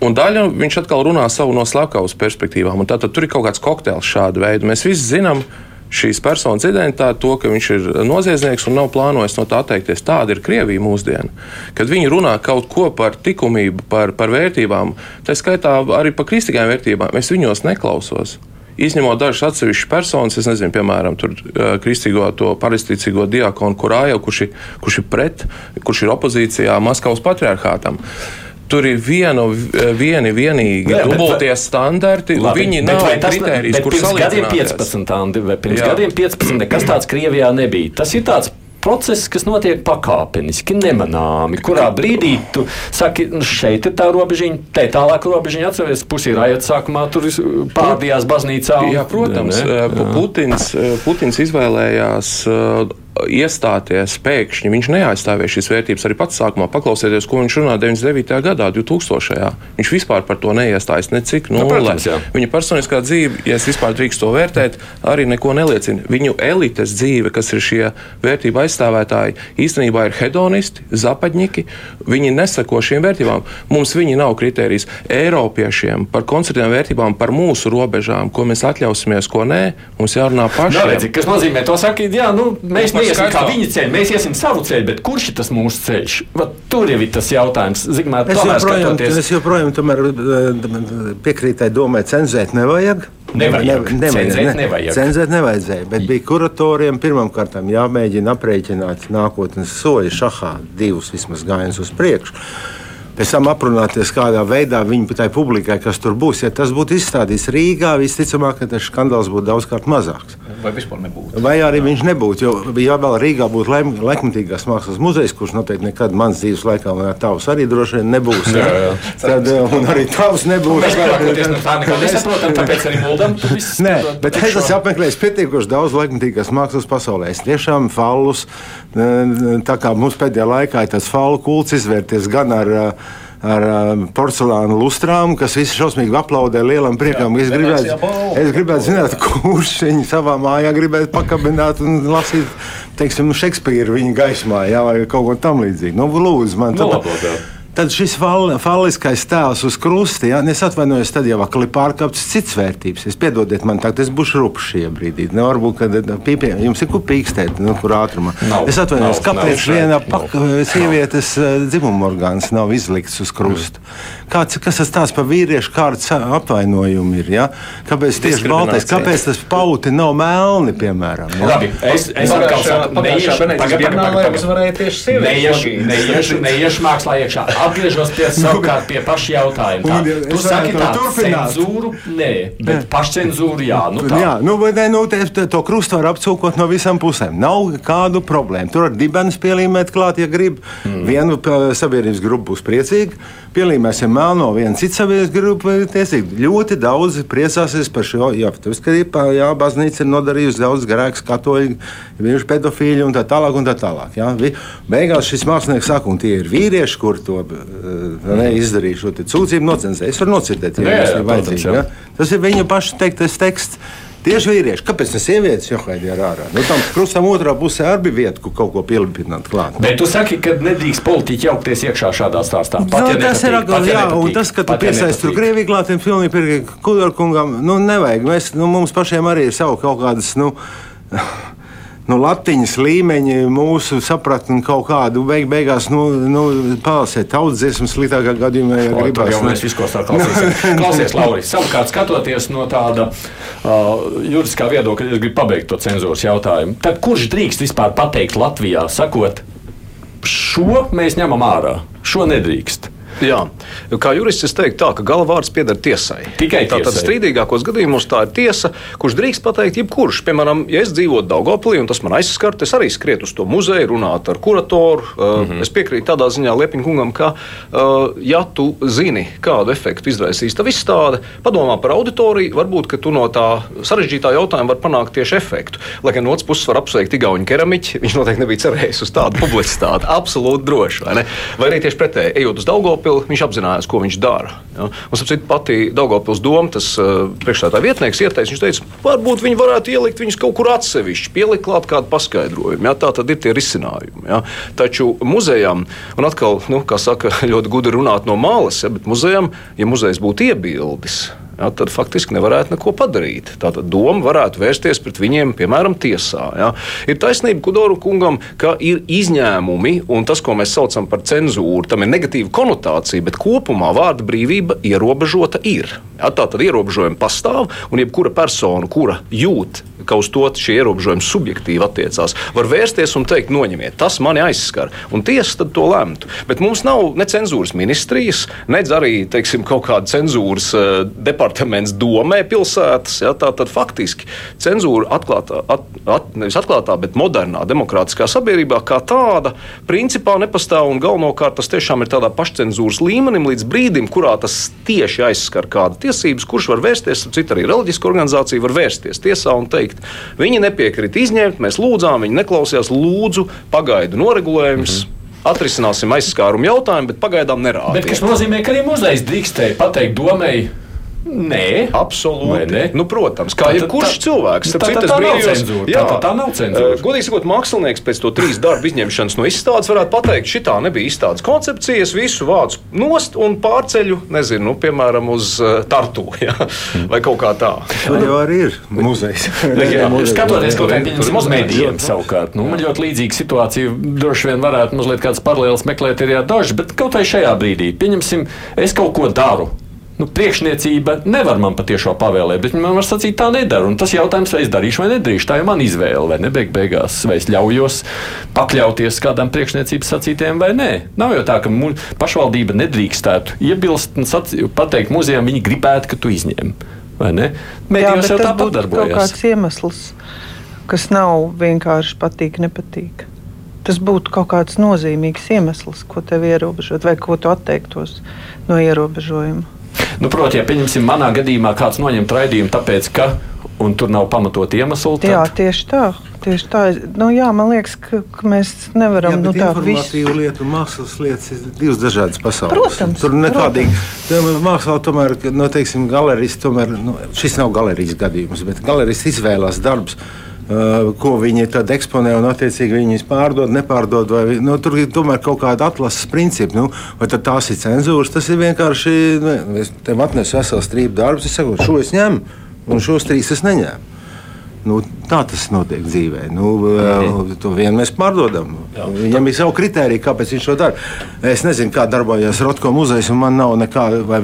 Un daļa viņš atkal runā savu no slepkavas perspektīvām. Tātad tur ir kaut kāds kokteils šāda veida. Mēs visi zinām šīs personas identitāti, to, ka viņš ir noziedznieks un nav plānojis no tā atteikties. Tāda ir Krievija mūsdiena. Kad viņi runā kaut ko par likumību, par, par vērtībām, tā skaitā arī par kristīgām vērtībām, es viņos neklausos. Izņemot dažas atsevišķas personas, es nezinu, piemēram, tur, uh, kristīgo, to paristīcīgo diakonu Kurāju, kurš, kurš ir pret, kurš ir opozīcijā Maskavas patriarchātam. Uh, Tur ir vienu, vieni vienīgi Jā, dubultie vai, standarti. Labi, viņi nav kritērijas, kur pirms gadiem 15,
vai pirms Jā. gadiem 15, nekas tāds Krievijā nebija. Tas ir tāds process, kas notiek pakāpeniski, nemanāmi. Kurā brīdī tu saki, nu šeit ir tā robežiņa, te tālāk robežiņa atceries, pusi ir aiet sākumā, tur pārdījās baznīcā.
Un, Jā, protams, ne, ne? Putins, Putins izvēlējās iestāties pēkšņi. Viņš neaizstāvēja šīs vērtības arī pats sākumā. Paklausieties, ko viņš runā 99. gadā, 2000. Viņš vispār par to neiestājas necik nu, nulle. No, Viņa personiskā dzīve, ja es vispār drīkstu to vērtēt, arī neko neliecina. Viņu elites dzīve, kas ir šie vērtību aizstāvētāji, īstenībā ir hedonisti, zapadņiki. Viņi nesako šīm vērtībām. Mums viņi nav kritērijas Eiropiešiem par koncertiem vērtībām, par mūsu robežām, ko mēs atļausimies, ko nē. Mums jārunā pašiem.
Nā, redzi, kas nozīmē to sakīt, jā, nu, mēs neiesim kā viņa ceļu, mēs iesim savu ceļu, bet kurš ir tas mūsu ceļš? Vat, tur jau ir tas jautājums. Zigmār,
es, joprojām, skatoties... es joprojām tomēr, eh, piekrītai domai, cenzēt nevajag.
Nevajag. Ne, nevajag, cenzēt
ne, nevajag. Cenzēt nevajadzēja, bet bija kuratoriem pirmkārt jāmēģina aprēķināt nākotnes soļi šahā, divus vismaz gājienus uz priekšu. Pēc tam aprunāties, kādā veidā viņi tai publikai, kas tur būs. Ja tas būtu izstādīts Rīgā, visticamāk, tas skandāls būtu daudzkārt mazāks.
Vai vispār nebūtu?
Vai arī viņš nebūtu. Jo, ja vēl Rīgā būtu laikmatīgās mākslas muzejs, kurš noteikti nekad manas dzīves laikā, un tavs arī droši vien nebūs. Jā, jā. Tad, un arī tavs nebūs.
Mēs lielākoties no tā nekā nesaprotam, tāpēc arī mūldam.
Nē, bet es esmu apmeklējis pietiekoši daudz laikmatīgās mākslas pasaulē. Es tiešām fallus, tā kā mums pēdējā laikā ir tas fallu kults izvērties gan ar ar uh, porcelāna lustrām, kas visi šausmīgi aplaudē lielam priekam. Jā, es, gribētu, es gribētu zināt, kurš viņu savā mājā gribētu pakabināt un lasīt, teiksim, Šekspīru viņa gaismā, jā, vai kaut ko tam līdzīgu. Nu, lūdzu, man
nu, tāda.
Tad šis falliskais tēls uz krusta, ja es atvainojos, tad jau atkal ir pārkāpts cits vērtības. Es piedodiet man, tagad es būšu rupšs šajā brīdī. Ne, varbūt, kad pīpē, jums ir kur pīkstēt, nu, kur ātrumā. Nav, es atvainojos, nav, kāpēc nav, viena pak, sievietes eh, dzimuma orgāns nav izlikts uz krusta? Kāds, kas tas tāds par vīriešu kārtas apvainojumu ir? Ja? Kāpēc tieši baltais, kāpēc tas pauti nav melni, piemēram?
Ja? Labi, es, es atkal saku, neiešu, pagaid, neiešu, neiešu mākslā iekšā atgriežos pie savukārt pie paša jautājuma. Tā, tu saki, tā cenzūru, nē, bet pašcenzūru, jā. Nu tā.
jā, nu, bet, nu, te, te, to krustu var apcūkot no visām pusēm. Nav kādu problēmu. Tur var dibenus pielīmēt klāt, ja grib. Mm. Vienu sabiedrības grupu būs priecīgi pielīmēsim melno, viena cita sabiedrības grupa tiesīgi. Ļoti daudz priecāsies par šo, jo, ka jā, baznīca ir nodarījusi daudz grēkus, katoļi, bijuši pedofīļi un tā tālāk. Un tā tālāk jā. Beigās šis mākslinieks saka, un tie ir vīrieši, kur to uh, izdarīja šo sūdzību nocenzēt. Es varu nocirtēt, ja tas ir vajadzīgs. Tas ir viņa paša teiktais teksts. Tieši vīrieši. Kāpēc ne sievietes jau haidīja ārā? Nu, tam krustam otrā pusē arī bija vieta, kur kaut ko pielipināt klāt.
Bet tu saki, ka nedrīkst politiķi jaukties iekšā šādā stāstā.
Pat, no, ja tas ir atkal, jā, un tas, ka tu piesaisti tur Krieviju klātiem filmiem, pirkt Kudorkungam, nu, nevajag. Mēs, nu, mums pašiem arī ir savu kaut kādas, nu, nu, latiņas līmeņi, mūsu sapratni kaut kādu beig, beigās nu, nu, palasēt tautsdziesmu sliktākā gadījumā, ja
o, gribas. Jau mēs visu, ko tā klausīsies. Klausies, Lauris, savukārt skatoties no tāda uh, juridiskā viedokļa, es gribu pabeigt to cenzūras jautājumu. Tad kurš drīkst vispār pateikt Latvijā, sakot, šo mēs ņemam ārā, šo nedrīkst?
Jā, kā jurists es teiktu, tā, ka galvārds pieder tiesai.
Tikai tiesai.
Tātad strīdīgākos gadījumos tā ir tiesa, kurš drīkst pateikt, jebkurš. Piemēram, ja es dzīvotu Daugopilī un tas man aizskart, es arī skrietu uz to muzeju, runātu ar kuratoru. Mm -hmm. Es piekrītu tādā ziņā Liepiņa kungam, ka, ja tu zini, kādu efektu izraisīs tā izstāde, padomā par auditoriju, varbūt, tu no tā sarežģītā jautājuma var panākt tieši efektu. Lai gan no otras puses var apsveikt Igauņu keramiķu, viņš noteikti nebija cerējis uz tādu publicitāti. Absolūti droši, vai ne? Vai arī tieši pretēji, ejot uz Daugopilī, Daugopili, viņš apzinājās, ko viņš dara. Ja? Un, sapcīt, pati Daugopils doma, tas uh, priekšstādā vietnieks ieteica, viņš teica, varbūt viņi varētu ielikt viņus kaut kur atsevišķi, pielikt klāt kādu paskaidrojumu. Ja? Tā tad ir tie risinājumi. Ja? Taču muzejam, un atkal, nu, kā saka, ļoti gudri runāt no malas, ja? bet muzejam, ja muzejs būtu iebildes, ja, tad faktiski nevarētu neko padarīt. Tātad doma varētu vērsties pret viņiem, piemēram, tiesā. Ja. Ir taisnība Kudoru kungam, ka ir izņēmumi, un tas, ko mēs saucam par cenzūru, tam ir negatīva konotācija, bet kopumā vārda brīvība ierobežota ir. Ja, Tātad ierobežojumi pastāv, un jebkura persona, kura jūt ka uz to šie ierobežojumi subjektīvi attiecās. Var vērsties un teikt, noņemiet, tas mani aizskar. Un tiesa tad to lemtu. Bet mums nav ne cenzūras ministrijas, ne arī teiksim, kaut kāda cenzūras uh, departaments domē pilsētas. Ja, tā tad faktiski cenzūra atklātā, at, at, nevis atklātā, bet modernā demokrātiskā sabiedrībā kā tāda principā nepastāv. Un galvenokārt tas tiešām ir tādā pašcensūras līmenim līdz brīdim, kurā tas tieši aizskar kāda tiesības, kurš var vērsties, citu arī reliģiska organizācija var vērsties tiesā un teikt, teikt. Viņi nepiekrita izņemt, mēs lūdzām, viņi neklausījās, lūdzu, pagaidu noregulējums. Mm -hmm atrisināsim aizskārumu jautājumu, bet pagaidām nerāda.
Bet tas nozīmē, ka arī muzejs drīkstēja pateikt domai, Nē,
absolūti. Ne? Nu, protams, kā jebkurš cilvēks.
Tā, tā, tā, tā, nav cenzūra. Jā, tā, tā nav cenzūra.
Uh, godīgi sakot, mākslinieks pēc to trīs darbu izņemšanas no izstādes varētu pateikt, šitā nebija izstādes koncepcijas, visu vācu nost un pārceļu, nezinu, nu, piemēram, uz uh, Tartu ja? vai kaut kā tā.
Tur jau arī ir muzejs.
jā, skatoties kaut kādiem uz medijiem savukārt. Nu, man ļoti līdzīga situācija droši vien varētu mazliet kāds paralēls meklēt arī ar daži, bet kaut vai šajā brīdī, pieņemsim, es kaut ko daru nu, priekšniecība nevar man patiešām pavēlēt, bet man var sacīt, tā nedara. Un tas jautājums, vai es darīšu vai nedarīšu, tā ir mana izvēle, vai ne beig beigās, vai es ļaujos pakļauties kādam priekšniecības sacītēm vai nē. Nav jau tā, ka pašvaldība nedrīkstētu iebilst un sacīt, pateikt muzejam, viņi gribētu, ka tu izņem. Mēģinājums jau tāpat darbojas.
Tas ir kaut kāds iemesls, kas nav vienkārši patīk, nepatīk tas būtu kaut kāds nozīmīgs iemesls, ko tev ierobežot, vai ko tu atteiktos no ierobežojuma.
Nu, Protams, ja pieņemsim, manā gadījumā kāds noņemt raidījumu, tāpēc ka tur nav pamatot iemeslu. Tad...
Jā, tieši tā. Tieši tā. Nu, jā, man liekas, ka, ka mēs nevaram jā,
nu, tādu
visu
lietu mākslas lietas ir divas dažādas pasaules.
Protams.
Tur nekādīgi. Mākslā tomēr, no, teiksim, galerijas, tomēr, nu, šis nav galerijas gadījums, bet galerijas izvēlās darbus ko viņi tad eksponē un attiecīgi viņus pārdod, nepārdod. Vai, nu, tur ir tomēr kaut kāda atlases principa. Nu, vai tās ir cenzūras? Tas ir vienkārši. Nu, es tev atnesu veselu strīpu darbus, es saku, šo es ņemu, un šos trīs es neņēmu. Nu, tā tas notiek dzīvē. Nu, mm. To vienu mēs pārdodam. Jā. Viņam ir savi kriteriji, kāpēc viņš to dara. Es nezinu, kā darbojas Rotko muzejs, un man nav nekāda, vai,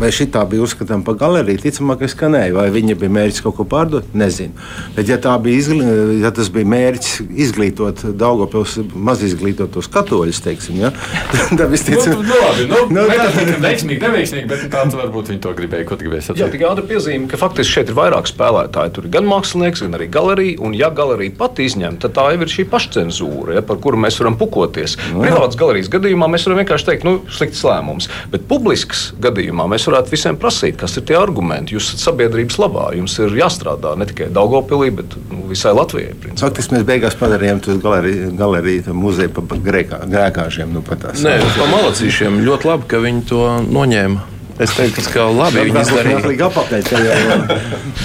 vai šī tā bija uzskatāms par galeriju. Ticamāk, ka nē, vai viņa bija mērķis kaut ko pārdot, nezinu. Bet, ja, bija izglī, ja tas bija mērķis izglītot Daugopils maz izglītotos katoļus, teiksim, ja,
tad visticamāk, nu, nu, labi, nu, nu, tā ir veiksmīgi, neveiksmīgi, bet tāds varbūt viņi to gribēja, ko gribēja sacīt. Jā,
tikai ātri piezīme, ka faktiski šeit ir vairāk spēlētāji. Tur ir gan mākslinieks, gan arī galerija, un ja galerija pati izņem, tad tā jau ir šī pašcensūra, ja, par kuru mēs varam pukoties. No. Privātas galerijas gadījumā mēs varam vienkārši teikt, nu, slikts lēmums. Bet publisks gadījumā mēs varētu visiem prasīt, kas ir tie argumenti. Jūs esat sabiedrības labā, jums ir jāstrādā ne tikai Daugopilī, bet nu, visai Latvijai.
Faktiski mēs beigās padarījām to galeriju, galeriju muzeju par grēkāžiem. Nu,
Nē, par malacīšiem ļoti labi, ka viņi to noņēma. Es teiktu, ka labi viņi izdarīja.
bet,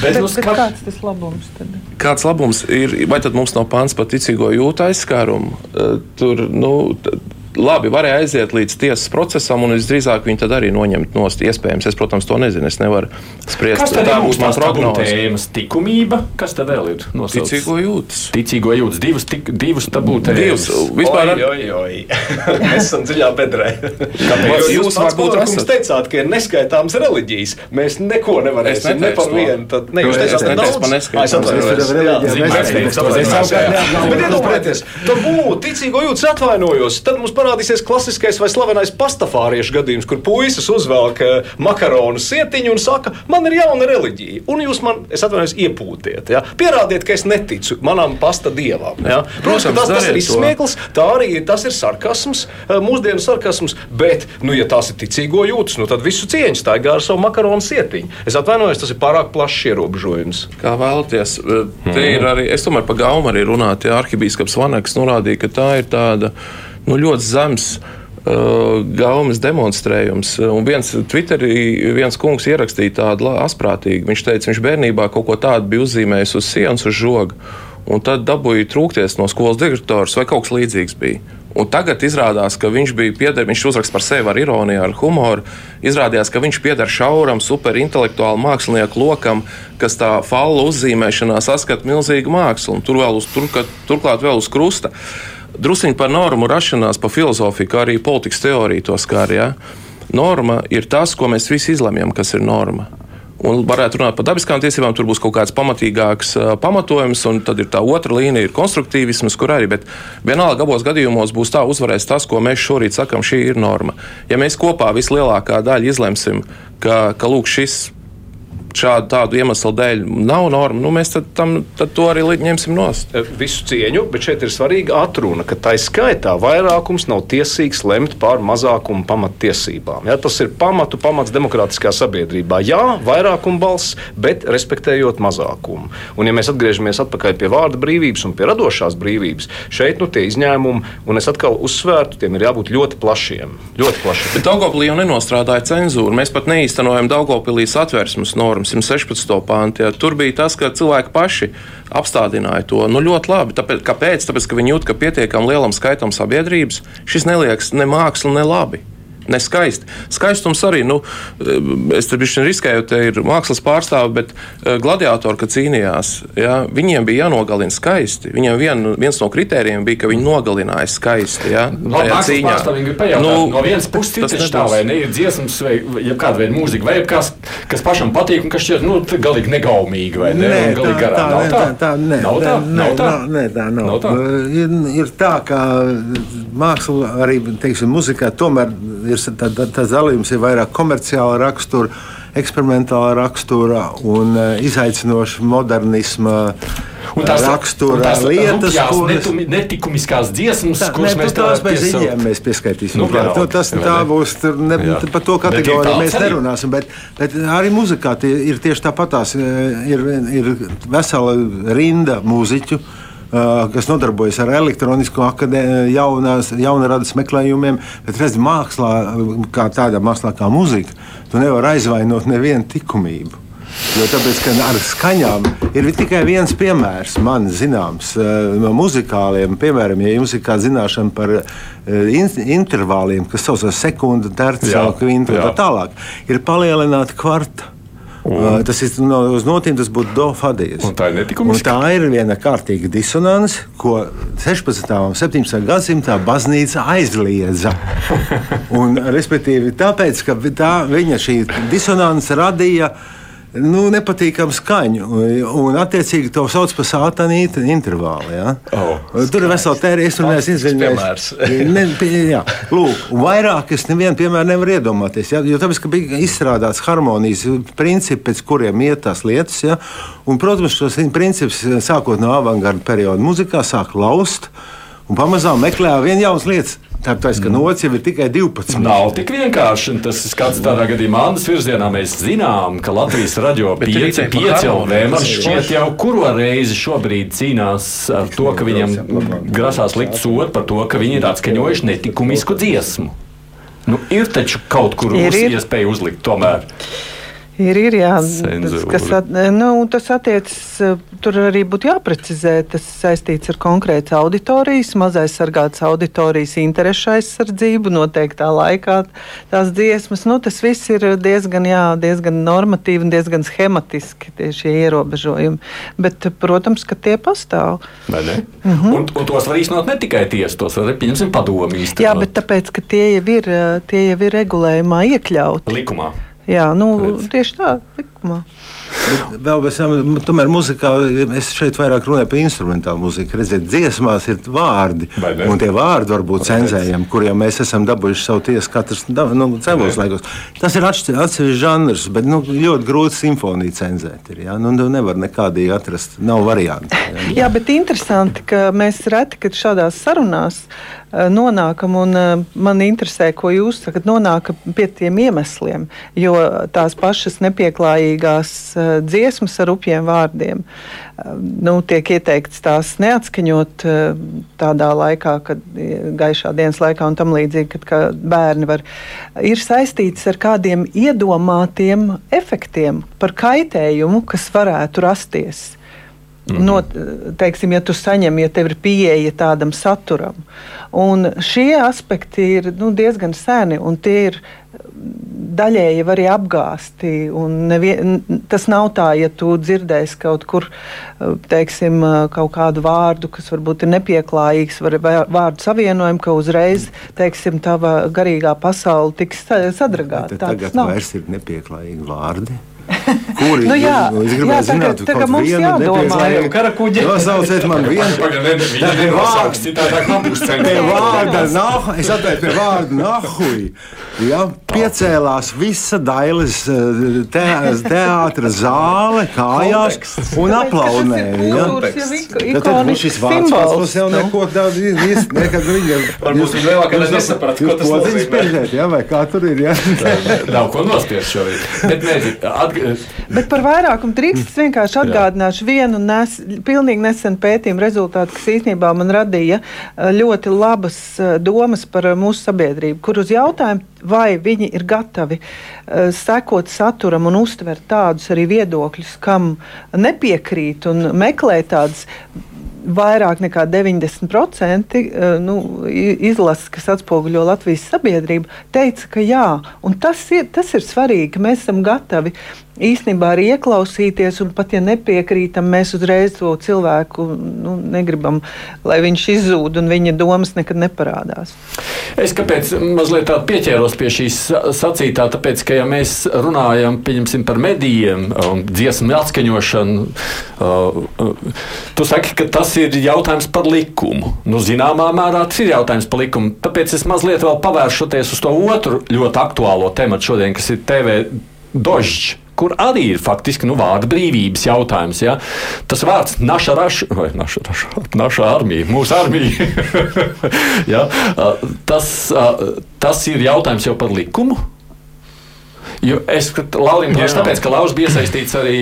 bet, bet kāds tas labums tad?
Kāds labums ir, vai tad mums nav pants par ticīgo jūtu aizskārumu? Eh, tur, nu, labi, varēja aiziet līdz tiesas procesam, un visdrīzāk viņi tad arī noņemt nost. Iespējams, es, protams, to nezinu. Es nevaru spriest.
Kas tā būs mana prognoze? Tikumība, kas tad vēl ir
nosaucts? Ticīgo jūtas.
Ticīgo jūtas, divas, tik, divas tabū
tēmas. Vispār. Oi, oi, oi. Mēs esam dziļā bedrē. Kāpēc jūs varbūt esat teicāt, ka ir neskaitāms reliģijas? Mēs neko nevarēsim ne par vienu. Tad ne, jūs teicāt, ka daudz. Es atvainojos. Bet iedomājieties, tabū, ticīgo jūtas atvainojos. Tad mums parādīsies klasiskais vai slavenais pastafāriešu gadījums, kur puisis uzvelk eh, makaronu sietiņu un saka, man ir jauna reliģija, un jūs man, es atvainojos, iepūtiet. Ja? Pierādiet, ka es neticu manam pasta dievam. Ja? Protams, tas, tas ir izsmieklis, tā arī tas ir sarkasms, eh, mūsdienu sarkasms, bet, nu, ja tās ir ticīgo jūtas, nu, tad visu cieņu staigā ar savu makaronu sietiņu. Es atvainojos, tas ir pārāk plašs ierobežojums.
Kā vēlaties, eh, te ir arī, es tomēr par gaumu arī runāju, ja arhibīskaps Vaneks norādīja, ka tā ir tāda nu, ļoti zems. Uh, gaumas demonstrējums. Un viens Twitterī viens kungs ierakstīja tādu asprātīgu. Viņš teica, viņš bērnībā kaut ko tādu bija uzzīmējis uz sienas, uz žoga. Un tad dabūja trūkties no skolas direktors vai kaut kas līdzīgs bija. Un tagad izrādās, ka viņš bija pieder, viņš uzrakst par sevi ar ironiju, ar humoru. Izrādījās, ka viņš pieder šauram, superintelektuālam mākslinieku lokam, kas tā falu uzzīmēšanā saskata milzīgu mākslu. Tur vēl uz, tur, turklāt vēl uz krusta. Uh, Drusiņi par normu rašanās, par filozofiju, kā arī politikas teoriju to skar. Ja? Norma ir tas, ko mēs visi izlemjam, kas ir norma. Un varētu runāt par dabiskām tiesībām, tur būs kaut kāds pamatīgāks uh, pamatojums, un tad ir tā otra līnija, ir konstruktīvisms, kur arī, bet vienalga abos gadījumos būs tā uzvarēs tas, ko mēs šorīt sakam, šī ir norma. Ja mēs kopā vislielākā daļa izlemsim, ka, ka lūk, šis šādu tādu iemeslu dēļ nav norma, nu, mēs tad, tam, tad to arī ņemsim nost.
E, visu cieņu, bet šeit ir svarīga atruna, ka tā skaitā vairākums nav tiesīgs lemt pār mazākumu pamattiesībām. Ja, tas ir pamatu pamats demokrātiskā sabiedrībā. Jā, vairākuma balss, bet respektējot mazākumu. Un, ja mēs atgriežamies atpakaļ pie vārda brīvības un pie radošās brīvības, šeit nu, tie izņēmumi, un es atkal uzsvērtu, tiem ir jābūt ļoti plašiem. Ļoti plašiem.
Bet Daugopilī jau nenostrādāja cenzūru. Mēs pat neīstenojam Daugopilī satversmes normas piemēram, 116. pāntā, ja, tur bija tas, ka cilvēki paši apstādināja to nu, ļoti labi. Tāpēc, kāpēc? Tāpēc, ka viņi jūt, ka pietiekami lielam skaitam sabiedrības šis neliekas ne māksla, ne labi. Neskaisti. Skaistums arī, nu, es te bišķiņ riskēju, te ir mākslas pārstāvi, bet uh, gladiatori, kad cīnījās, ja, viņiem bija jānogalina skaisti. Viņiem vien, viens no kritērijiem bija, ka viņi nogalināja skaisti. Ja,
no, cīņā. Pajautāt, nu, no vienas puses, tas ir tā, vai ne ir dziesmas, vai ja kāda veida mūzika, vai kas, kas pašam patīk un kas šķiet, nu, galīgi negaumīgi, vai ne? Nē, tā,
tā, tā, nav tā, tā, nē, nav tā, nav tā, nē, tā nav. nav tā. Ir, ir tā, ka māksla arī, teiksim, muzikā tomēr ir tā, tā, tā dalījums ir vairāk komerciāla rakstura eksperimentāla rakstura un uh, izaicinoša modernisma. Un tās rakstura un tās lietas,
kuras netikumiskās dziesmas, tā, kuras
ne, mēs tādās bez viņiem mēs pieskaitīsim. Nu, klāt, nu, tas tā būs, ne, par to kategoriju mēs nerunāsim, bet, bet arī muzikā tie, ir tieši tāpatās, ir, ir vesela rinda mūziķu, kas nodarbojas ar elektronisko jaunās, jaunradas meklējumiem, bet redz, mākslā, kā tādā mākslā kā muzika, tu nevari aizvainot nevienu likumību. Jo tāpēc, ka ar skaņām ir tikai viens piemērs, man zināms, no muzikāliem. Piemēram, ja jums ir kāda zināšana par intervāliem, kas saucas sekunde, terciāla, kvinta un tā tālāk, ir palielināta kvarta. Un, tas ir no, uz notīm, tas būtu do fadijas.
Tā ir netikuma.
Tā ir viena kārtīga disonance, ko 16. un 17. gadsimtā baznīca aizliedza. un, respektīvi, tāpēc, ka tā, viņa šī disonance radīja nu, nepatīkamu skaņu. Un, attiecīgi, to sauc par sātanīta intervālu. Ja? Oh, Tur ir vesela tērija, es runāju,
izvinājos.
Ne, jā, lūk, vairāk es nevienu piemēru nevaru iedomāties. Ja? Jo tāpēc, ka bija izstrādāts harmonijas principi, pēc kuriem iet tās lietas. Ja? Un, protams, šos principus sākot no avangarda perioda muzikā sāk laust un pamazām meklē vienu jaunu lietu. Tāpēc, ka nots jau ir tikai 12.
Nav tik vienkārši. Tas skats tādā gadījumā, Annas virzienā mēs zinām, ka Latvijas radio 5, 5 LV man šķiet jau kuro reizi šobrīd cīnās ar to, ka viņam grasās likt sodu par to, ka viņi ir atskaņojuši netikumisku dziesmu. Nu, ir taču kaut kur uz iespēju uzlikt tomēr.
Ir, ir jā, tas, kas, at, nu, tas attiecas, tur arī būtu jāprecizē, tas saistīts ar konkrētas auditorijas, mazais sargātas auditorijas interešu aizsardzību, noteiktā laikā tās dziesmas. Nu, tas viss ir diezgan, jā, diezgan normatīvi un diezgan schematiski šie ierobežojumi. Bet, protams, ka tie pastāv.
Ne? Mm -hmm. un, un tos var īstenot ne tikai tiesa, tos var pieņemsim padomu īstenot.
Jā, bet tāpēc, ka tie jau ir, tie jau ir regulējumā iekļauti.
Likumā.
Jā, nu, Redz. tieši tā, likumā.
Bet vēl bez tam, tomēr muzikā, es šeit vairāk runāju par instrumentālu mūziku. Redziet, dziesmās ir vārdi, un tie vārdi var būt cenzējami, kuriem mēs esam dabūjuši savu tiesu katrs nu, cēlos laikos. Tas ir atsevišķs žanrs, bet nu, ļoti grūti simfoniju cenzēt. Ir, ja? nu, nu, nevar nekādīgi atrast, nav variantu.
Ja? Jā, bet interesanti, ka mēs reti, kad šādās sarunās Eh, nonākam, un eh, man interesē, ko jūs sakat, nonākam pie tiem iemesliem, jo tās pašas nepieklājīgās eh, dziesmas ar upiem vārdiem nu, tiek ieteikts tās neatskaņot tādā laikā, kad gaišā dienas laikā un tam līdzīgi, kad bērni var, ir saistīts ar kādiem iedomātiem efektiem par kaitējumu, kas varētu rasties. -hmm. no, teiksim, ja tu saņem, ja tev ir pieeja tādam saturam. Un šie aspekti ir nu, diezgan seni, un tie ir daļēji arī apgāsti. Nevien, tas nav tā, ja tu dzirdēsi kaut kur teiksim, kaut kādu vārdu, kas varbūt ir nepieklājīgs, vai vārdu savienojumu, ka uzreiz teiksim, tava garīgā pasaule tiks sadragāta.
Tagad vairs ir nepieklājīgi vārdi. Kuri
nu, jā, nu, es gribēju jā, zināt, tagad, tagad mums jādomā,
jau karakuģi.
Nosauciet man vienu.
Tā ir vārds, citādā kampus centrā.
Pie vārda nahu, es atvēju pie vārda nahuj. Ja, piecēlās visa Dailes eh, te, teātra zāle kājās un aplaunēja. Ja. Tad viņš šis vārds mums jau neko tādu īsti nekad viņa.
Varbūt viņš lielākais nesaprat, ko tas
nozīmē. Ja, vai kā tur ir, ja?
Nav ko nospiest šobrīd. Bet, mēģi,
Bet par vairākumu drīkst es vienkārši atgādināšu vienu nes, pilnīgi nesenu pētījumu rezultātu, kas īstenībā man radīja eh, ļoti labas eh, domas par eh, mūsu sabiedrību, kur uz jautājumu, vai viņi ir gatavi uh, sekot saturam un uztvert tādus arī viedokļus, kam nepiekrīt un meklēt tādas vairāk nekā 90% nu, izlases, kas atspoguļo Latvijas sabiedrību, teica, ka jā. Un tas ir, tas ir svarīgi, mēs esam gatavi īstenībā arī ieklausīties, un pat ja nepiekrītam, mēs uzreiz to cilvēku nu, negribam, lai viņš izzūd un viņa domas nekad neparādās.
Es kāpēc mazliet tādu pieķēros pie šīs sacītā, tāpēc, ka ja mēs runājam par medijiem un dziesmu atskaņošanu, uh, tu saki, ka tas ir jautājums par likumu. Nu, zināmā mērā tas ir jautājums par likumu. Tāpēc es mazliet vēl pavēršoties uz to otru ļoti aktuālo tematu šodien, kas ir TV dožģis kur arī ir faktiski nu, vārda brīvības jautājums. Ja? Tas vārds naša raša, vai naša, raša, naša armija, mūsu armija. ja? tas, tas ir jautājums jau par likumu. Jo es tieši tāpēc, ka Lauris bija iesaistīts arī,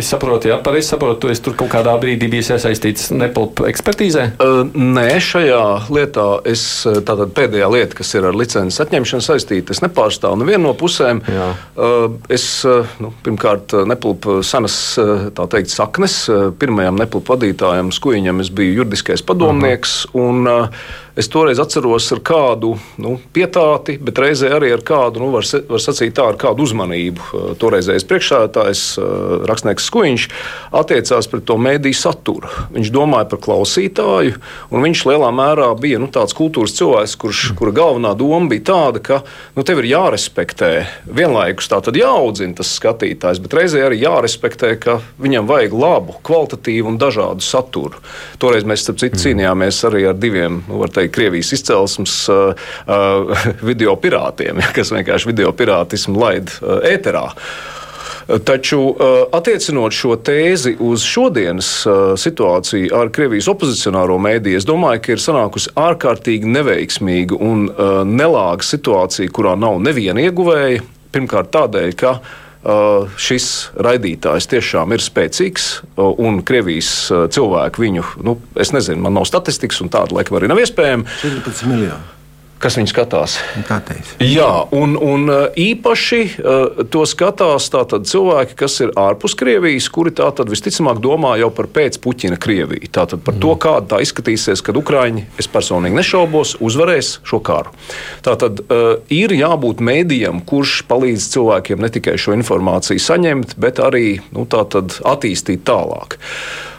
es saprotu, jā, pareizi saprotu, tu esi tur kaut kādā brīdī bijis iesaistīts nepilpu ekspertīzē?
Uh, nē, šajā lietā es, tātad pēdējā lieta, kas ir ar licences atņemšanu saistīta, es nepārstāvu nevienu no pusēm. Jā. Uh, es, nu, pirmkārt, nepilpu senas, tā teikt, saknes. Pirmajam nepilpu vadītājam, Skuiņam, es biju juridiskais padomnieks. Uh -huh. un, Es toreiz atceros ar kādu nu, pietāti, bet reizē arī ar kādu, nu, var, var sacīt tā, ar kādu uzmanību. Uh, toreizējais priekšsēdētājs, uh, rakstnieks Skuiņš, attiecās pret to mēdīju saturu. Viņš domāja par klausītāju, un viņš lielā mērā bija nu, tāds kultūras cilvēks, kurš, kura galvenā doma bija tāda, ka nu, tev ir jārespektē vienlaikus tā tad jāaudzina tas skatītājs, bet reizē arī jārespektē, ka viņam vajag labu, kvalitatīvu un dažādu saturu. Toreiz mēs, starp citu, cīnījāmies arī ar diviem, nu, var teikt, vai Krievijas izcelsmes uh, uh, video pirātiem, kas vienkārši video pirātismu laid uh, ēterā. Taču, attiecinot šo tēzi uz šodienas situāciju ar Krievijas opozicionāro mēdīju, es domāju, ka ir sanākusi ārkārtīgi neveiksmīga un nelāga situācija, kurā nav neviena ieguvēja. Pirmkārt, tādēļ, ka Uh, šis raidītājs tiešām ir spēcīgs, uh, un Krievijas uh, cilvēki viņu, nu, es nezinu, man nav statistikas, un tāda laikam arī nav iespējama.
14 miljoni
kas viņu skatās.
Tāteiz.
Jā, un, un uh, īpaši uh, to skatās tātad, cilvēki, kas ir ārpus Krievijas, kuri tātad visticamāk domā jau par pēcpuķina Krieviju. Tātad par mm. to, kāda tā izskatīsies, kad Ukraiņi, es personīgi nešaubos, uzvarēs šo karu. Tātad uh, ir jābūt mēdījam, kurš palīdz cilvēkiem ne tikai šo informāciju saņemt, bet arī nu, attīstīt tālāk.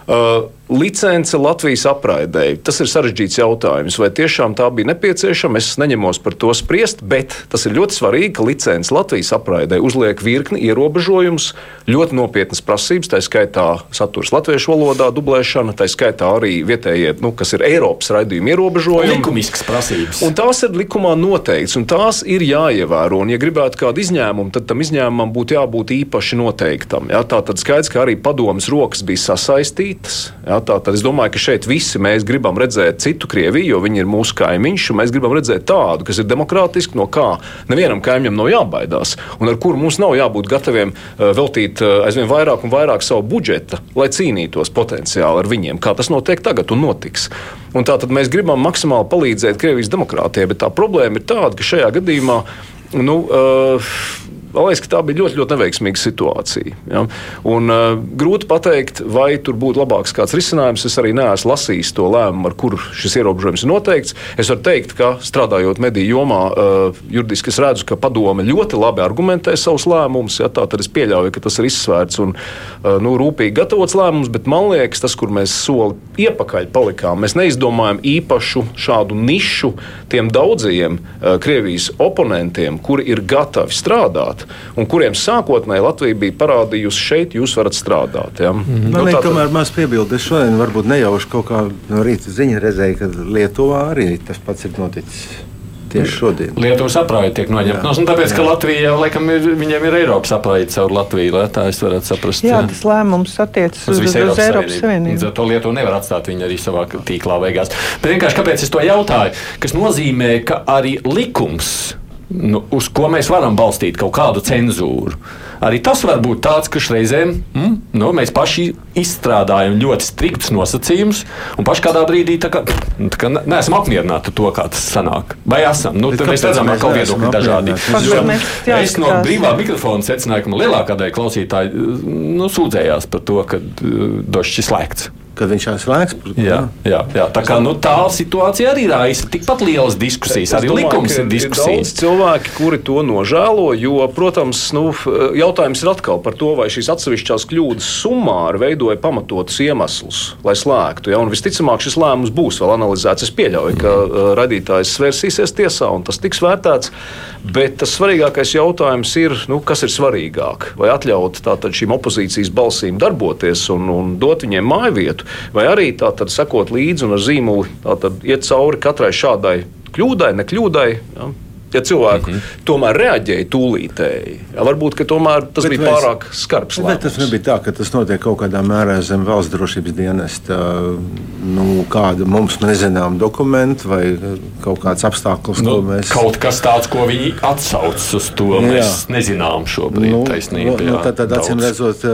Uh, Licence Latvijas apraidēji. Tas ir sarežģīts jautājums. Vai tiešām tā bija nepieciešama? Es neņemos par to spriest, bet tas ir ļoti svarīgi, ka licence Latvijas apraidēji uzliek virkni ierobežojumus, ļoti nopietnas prasības, tā skaitā saturs latviešu valodā, dublēšana, tā skaitā arī vietējie, nu, kas ir Eiropas raidījuma ierobežojumi.
Likumiskas prasības.
Un tās ir likumā noteikts, un tās ir jāievēro. Un, ja gribētu kādu izņēmumu, tad tam izņēmumam būtu jābūt īpaši noteiktam. Ja? Tā tad skaidrs, ka arī padomas rokas bija sasaistītas. Ja? Ja, tā tad es domāju, ka šeit visi mēs gribam redzēt citu Krieviju, jo viņi ir mūsu kaimiņš, un mēs gribam redzēt tādu, kas ir demokrātiski, no kā nevienam kaimiņam nav jābaidās, un ar kuru mums nav jābūt gataviem uh, veltīt uh, aizvien vairāk un vairāk savu budžeta, lai cīnītos potenciāli ar viņiem, kā tas notiek tagad un notiks. Un tā tad mēs gribam maksimāli palīdzēt Krievijas demokrātijai, bet tā problēma ir tāda, ka šajā gadījumā nu, uh, Man liekas, ka tā bija ļoti, ļoti neveiksmīga situācija. Ja? Un, uh, grūti pateikt, vai tur būtu labāks kāds risinājums. Es arī neesmu lasījis to lēmumu, ar kuru šis ierobežojums ir noteikts. Es varu teikt, ka strādājot mediju jomā, uh, juridiski es redzu, ka padome ļoti labi argumentē savus lēmumus. Ja? Tad es pieļauju, ka tas ir izsvērts un uh, nu, rūpīgi gatavots lēmums, bet man liekas, tas, kur mēs soli iepakaļ palikām, mēs neizdomājam īpašu šādu nišu tiem daudzajiem uh, Krievijas oponentiem, kuri ir gatavi strādāt un kuriem sākotnēji Latvija bija parādījusi, šeit jūs varat strādāt. Ja? Mm
-hmm. Man liekas, tomēr maz piebildu. Es šodien varbūt nejauši kaut kā no rīta ziņa redzēju, ka Lietuvā arī tas pats ir noticis. Tieši šodien.
Lietuvas aprāja tiek noņemta. No, nu, tāpēc, jā. ka Latvija laikam ir, viņiem ir Eiropas aprāja caur Latviju, lai tā es varētu saprast.
Jā, jā. tas lēmums attiecas uz, uz, uz Eiropas, Eiropas Savienību.
Savienību. To Lietuvu nevar atstāt viņa arī savā tīklā beigās. Bet vienkārši kāpēc es to jautāju? Kas nozīmē, ka arī likums nu, uz ko mēs varam balstīt kaut kādu cenzūru. Arī tas var būt tāds, ka reizēm mm, nu, mēs paši izstrādājam ļoti striktus nosacījumus, un paši kādā brīdī kā, nu, kā neesam apmierināti ar to, kā tas sanāk. Vai esam? Nu, mēs redzam, ka kaut viedokļi dažādi. Es no brīvā mikrofona secināju, ka lielākā daļa klausītāju nu, sūdzējās par to, ka uh, došs ir slēgts
kad viņš ir slēgts.
Jā, jā, jā. Tā, kā, nu, tā situācija arī raisa tikpat lielas diskusijas. Arī domāju, likums ir diskusijas.
Ir cilvēki, kuri to nožēlo, jo, protams, nu, jautājums ir atkal par to, vai šīs atsevišķās kļūdas summāri veidoja pamatotus iemeslus, lai slēgtu. Ja? Un visticamāk, šis lēmums būs vēl analizēts. Es pieļauju, ka uh, radītājs svērsīsies tiesā un tas tiks vērtēts. Bet tas svarīgākais jautājums ir, nu, kas ir svarīgāk? Vai atļaut tātad, šīm opozīcijas balsīm darboties un, un dot viņiem māju vietu, vai arī tātad, sekot līdzi un ar zīmoli tātad, iet cauri katrai šādai kļūdai, nekļūdai. Ja? ja cilvēki mm -hmm. tomēr reaģēja tūlītēji. Ja, varbūt tomēr tas bet bija mēs, pārāk skarbs.
Bet tas nebija tā, ka tas notiek kaut kādā mērā zem valsts drošības dienesta, nu, kāda mums nezinām dokumenti vai kaut kāds apstākļus,
nu,
ko mēs.
Kaut kas tāds, ko viņi atsauc uz to, jā. mēs nezinām šobrīd. Nu, taisnība,
nu, nu, tad, tad acīm redzot,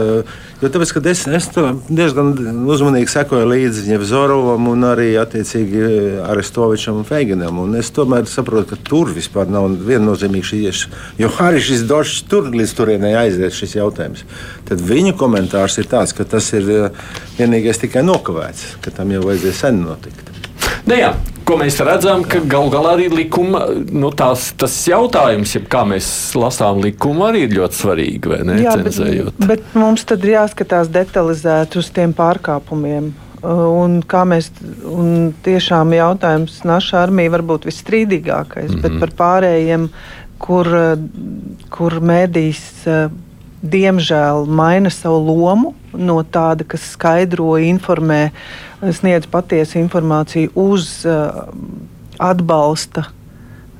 jo tāpēc, ka es, es diezgan uzmanīgi sekoju līdzi Ņevzorovam un arī attiecīgi Arestovičam un Feiginam. Un es tomēr saprotu, ka tur vispār nav viennozīmīgi šīs, jo arī šis došs tur līdz turienei aiziet šis jautājums. Tad viņu komentārs ir tāds, ka tas ir eh, vienīgais tikai nokavēts, ka tam jau vajadzēja sen notikt.
Nu jā, ko mēs redzam, ka galu galā arī likuma, nu, tās, tas jautājums, ja kā mēs lasām likumu, arī ir ļoti svarīgi. Ne, jā,
bet, bet mums tad ir jāskatās detalizēt uz tiem pārkāpumiem. Un kā mēs un tiešām jautājums Naša armija var būt visstrīdīgākais, mm -hmm. bet mhm. par pārējiem, kur, kur mēdīs diemžēl maina savu lomu no tāda, kas skaidro, informē, sniedz patiesu informāciju uz atbalsta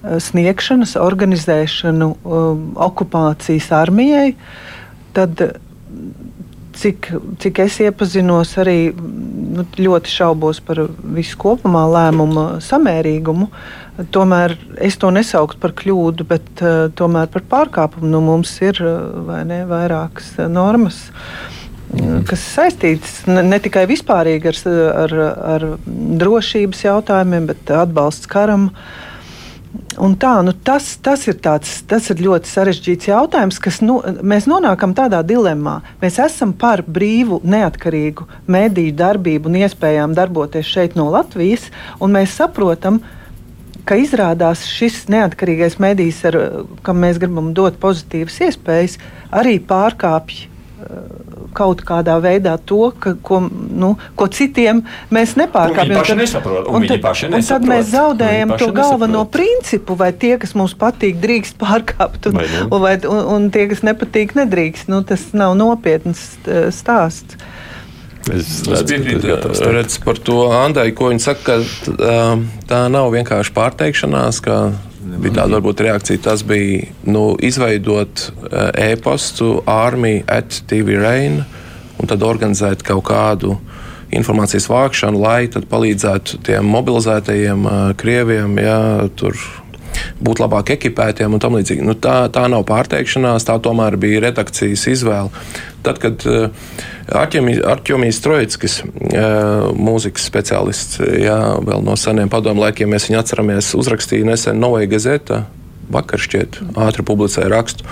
sniegšanas, organizēšanu okupācijas armijai, tad cik, cik es iepazinos, arī nu, ļoti šaubos par visu kopumā lēmumu samērīgumu. Tomēr es to nesauktu par kļūdu, bet uh, tomēr par pārkāpumu. Nu, mums ir vai ne, vairākas normas. Mm. Kas saistīts ne, tikai vispārīgi ar, ar, ar drošības jautājumiem, bet atbalsts karam Un tā, nu tas, tas, ir tāds, tas ir ļoti sarežģīts jautājums, kas nu, mēs nonākam tādā dilemmā. Mēs esam par brīvu, neatkarīgu mediju darbību un iespējām darboties šeit no Latvijas, un mēs saprotam, ka izrādās šis neatkarīgais medijs, ar, kam mēs gribam dot pozitīvas iespējas, arī pārkāpj kaut kādā veidā to, ka, ko, nu, ko citiem mēs nepārkāpjam.
Viņi nesaprot, un, un, tad, nesaprot.
un tad mēs zaudējam to galveno nesaprot. principu, vai tie, kas mums patīk, drīkst pārkāpt, un, vai un, vai, un, un tie, kas nepatīk, nedrīkst. Nu, tas nav nopietns stāsts.
Es piekrītu redz, par to Andai, ko viņa saka, ka tā nav vienkārši pārteikšanās, ka bija tāda varbūt reakcija. Tas bija nu, izveidot eh, e-pastu armiju at TV Rain un tad organizēt kaut kādu informācijas vākšanu, lai palīdzētu tiem mobilizētajiem uh, krieviem. Jā, tur būt labāk ekipētiem un tam līdzīgi. Nu, tā, tā nav pārteikšanās, tā tomēr bija redakcijas izvēle. Tad, kad uh, Arčunis Trojskis, uh, mūzikas speciālists, jā, vēl no seniem padomu laikiem, mēs viņu atceramies, uzrakstīja nesen Novaja Gazeta, vakar šķiet, ātri publicēja rakstu.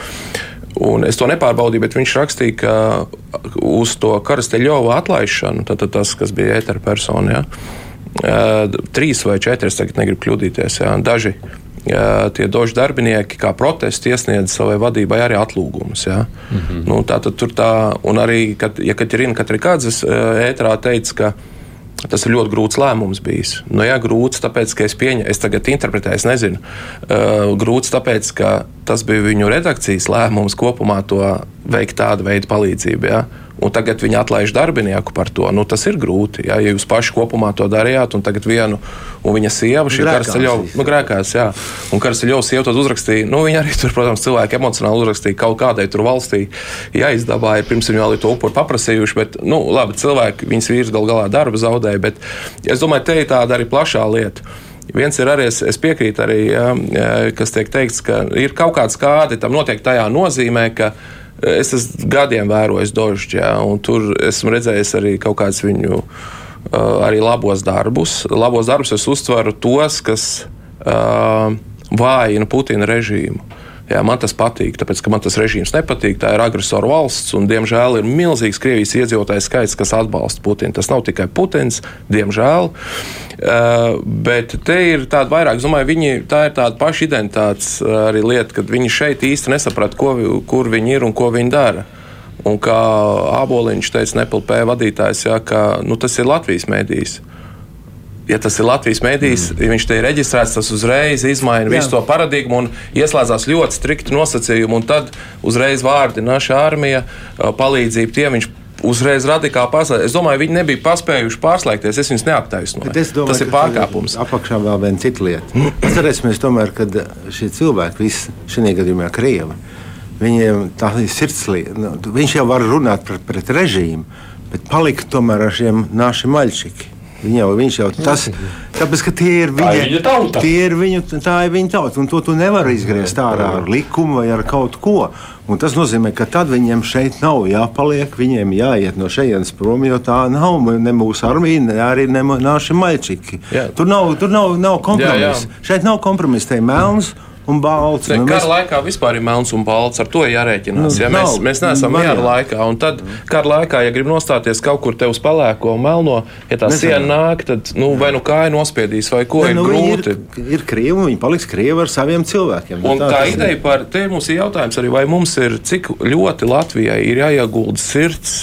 Un es to nepārbaudīju, bet viņš rakstīja, ka uz to Karasteļova atlaišanu, tad tas, kas bija ētera persona, ja, uh, trīs vai četri, es tagad negribu kļūdīties, ja, daži tie došu darbinieki kā protestu iesniedz savai vadībai arī atlūgumus. Ja? Mm -hmm. nu, tā tad tur tā, un arī, kad, ja Katrīna Katrikādzes ētrā teica, ka Tas ir ļoti grūts lēmums bijis. Nu, jā, grūts, tāpēc, ka es pieņemu, es tagad interpretēju, es nezinu. Uh, grūts, tāpēc, ka tas bija viņu redakcijas lēmums kopumā to veikt tādu veidu palīdzību. Ja? un tagad viņi atlaiž darbinieku par to. Nu, tas ir grūti. Jā, ja jūs paši kopumā to darījāt, un tagad vienu, un viņa sieva, šī Karsteļova, nu, grēkās, jā, un Karsteļova sieva to uzrakstīja. Nu, viņa arī tur, protams, cilvēki emocionāli uzrakstīja kaut kādai tur valstī jāizdabāja, pirms viņi vēl to upuru paprasījuši, bet, nu, labi, cilvēki, viņas vīrs gal galā darbu zaudēja, bet es domāju, te ir tāda arī plašā lieta. Viens ir arī, es, piekrītu arī, ja, kas tiek teikts, ka ir kaut kāds kādi tam notiek tajā nozīmē, ka es esmu gadiem vērojis Dožģi, ja, un tur esmu redzējis arī kaut kādus viņu arī labos darbus. Labos darbus es uztveru tos, kas uh, vājina Putina režīmu. Jā, man tas patīk, tāpēc ka man tas režīms nepatīk. Tā ir agresoru valsts, un diemžēl ir milzīgs Krievijas iedzīvotāju skaits, kas atbalsta Putinu. Tas nav tikai Putins, diemžēl. Uh, bet te ir tāda vairāk, es domāju, viņi, tā ir tāda paša identitātes uh, arī lieta, kad viņi šeit īsti nesaprata, ko, kur viņi ir un ko viņi dara. Un kā Aboliņš teica, Nepelpē vadītājs, jā, ka nu, tas ir Latvijas mēdījis ja tas ir Latvijas mēdījis, mm. ja viņš te ir reģistrēts, tas uzreiz izmaina Jā. visu to paradigmu un ieslēdzās ļoti strikti nosacījumi. Tad uzreiz vārdi naša armija, palīdzība tie viņš uzreiz radikāli pārslēgties. Es domāju, viņi nebija paspējuši pārslēgties. Es viņus neaptaisnoju. Es domāju, tas ir pārkāpums.
Apakšā vēl viena cita lieta. Atcerēsimies, tomēr, kad šie cilvēki, visi šajā gadījumā krievi, viņiem tā ir sirdslieta. Nu, viņš jau var runāt pret, pret režīmu, bet palikt tomēr ar šiem nāšiem maļčikiem. Viņa jau, viņš jau tas, tāpēc, ka tie ir viņa, ir viņa tauta. Tie ir viņu, tā ir viņa tauta, un to tu nevari izgriezt ārā ar likumu vai ar kaut ko. Un tas nozīmē, ka tad viņiem šeit nav jāpaliek, viņiem jāiet no šejienes prom, jo tā nav ne mūsu armija, ne arī ne naši maļčiki. Jā. Tur nav, tur nav, nav kompromisa. Šeit nav kompromisa, te ir melns. Mm un balts.
Ne, nu, kara mēs... laikā vispār ir melns un balts. Ar to jārēķinās. Nu, ja mēs, nav, mēs neesam miera laikā, un tad kara laikā, ja grib nostāties kaut kur te uz pelēko un melno, ja tā siena nāk, tad nu, vai nu kāja nospiedīs, vai ko ne, ir nu, grūti.
Ir, ir krievi, viņi paliks krievi ar saviem cilvēkiem.
Un tā, tā ideja par, te mums ir jautājums arī, vai mums ir, cik ļoti Latvijai ir jāiegulda sirds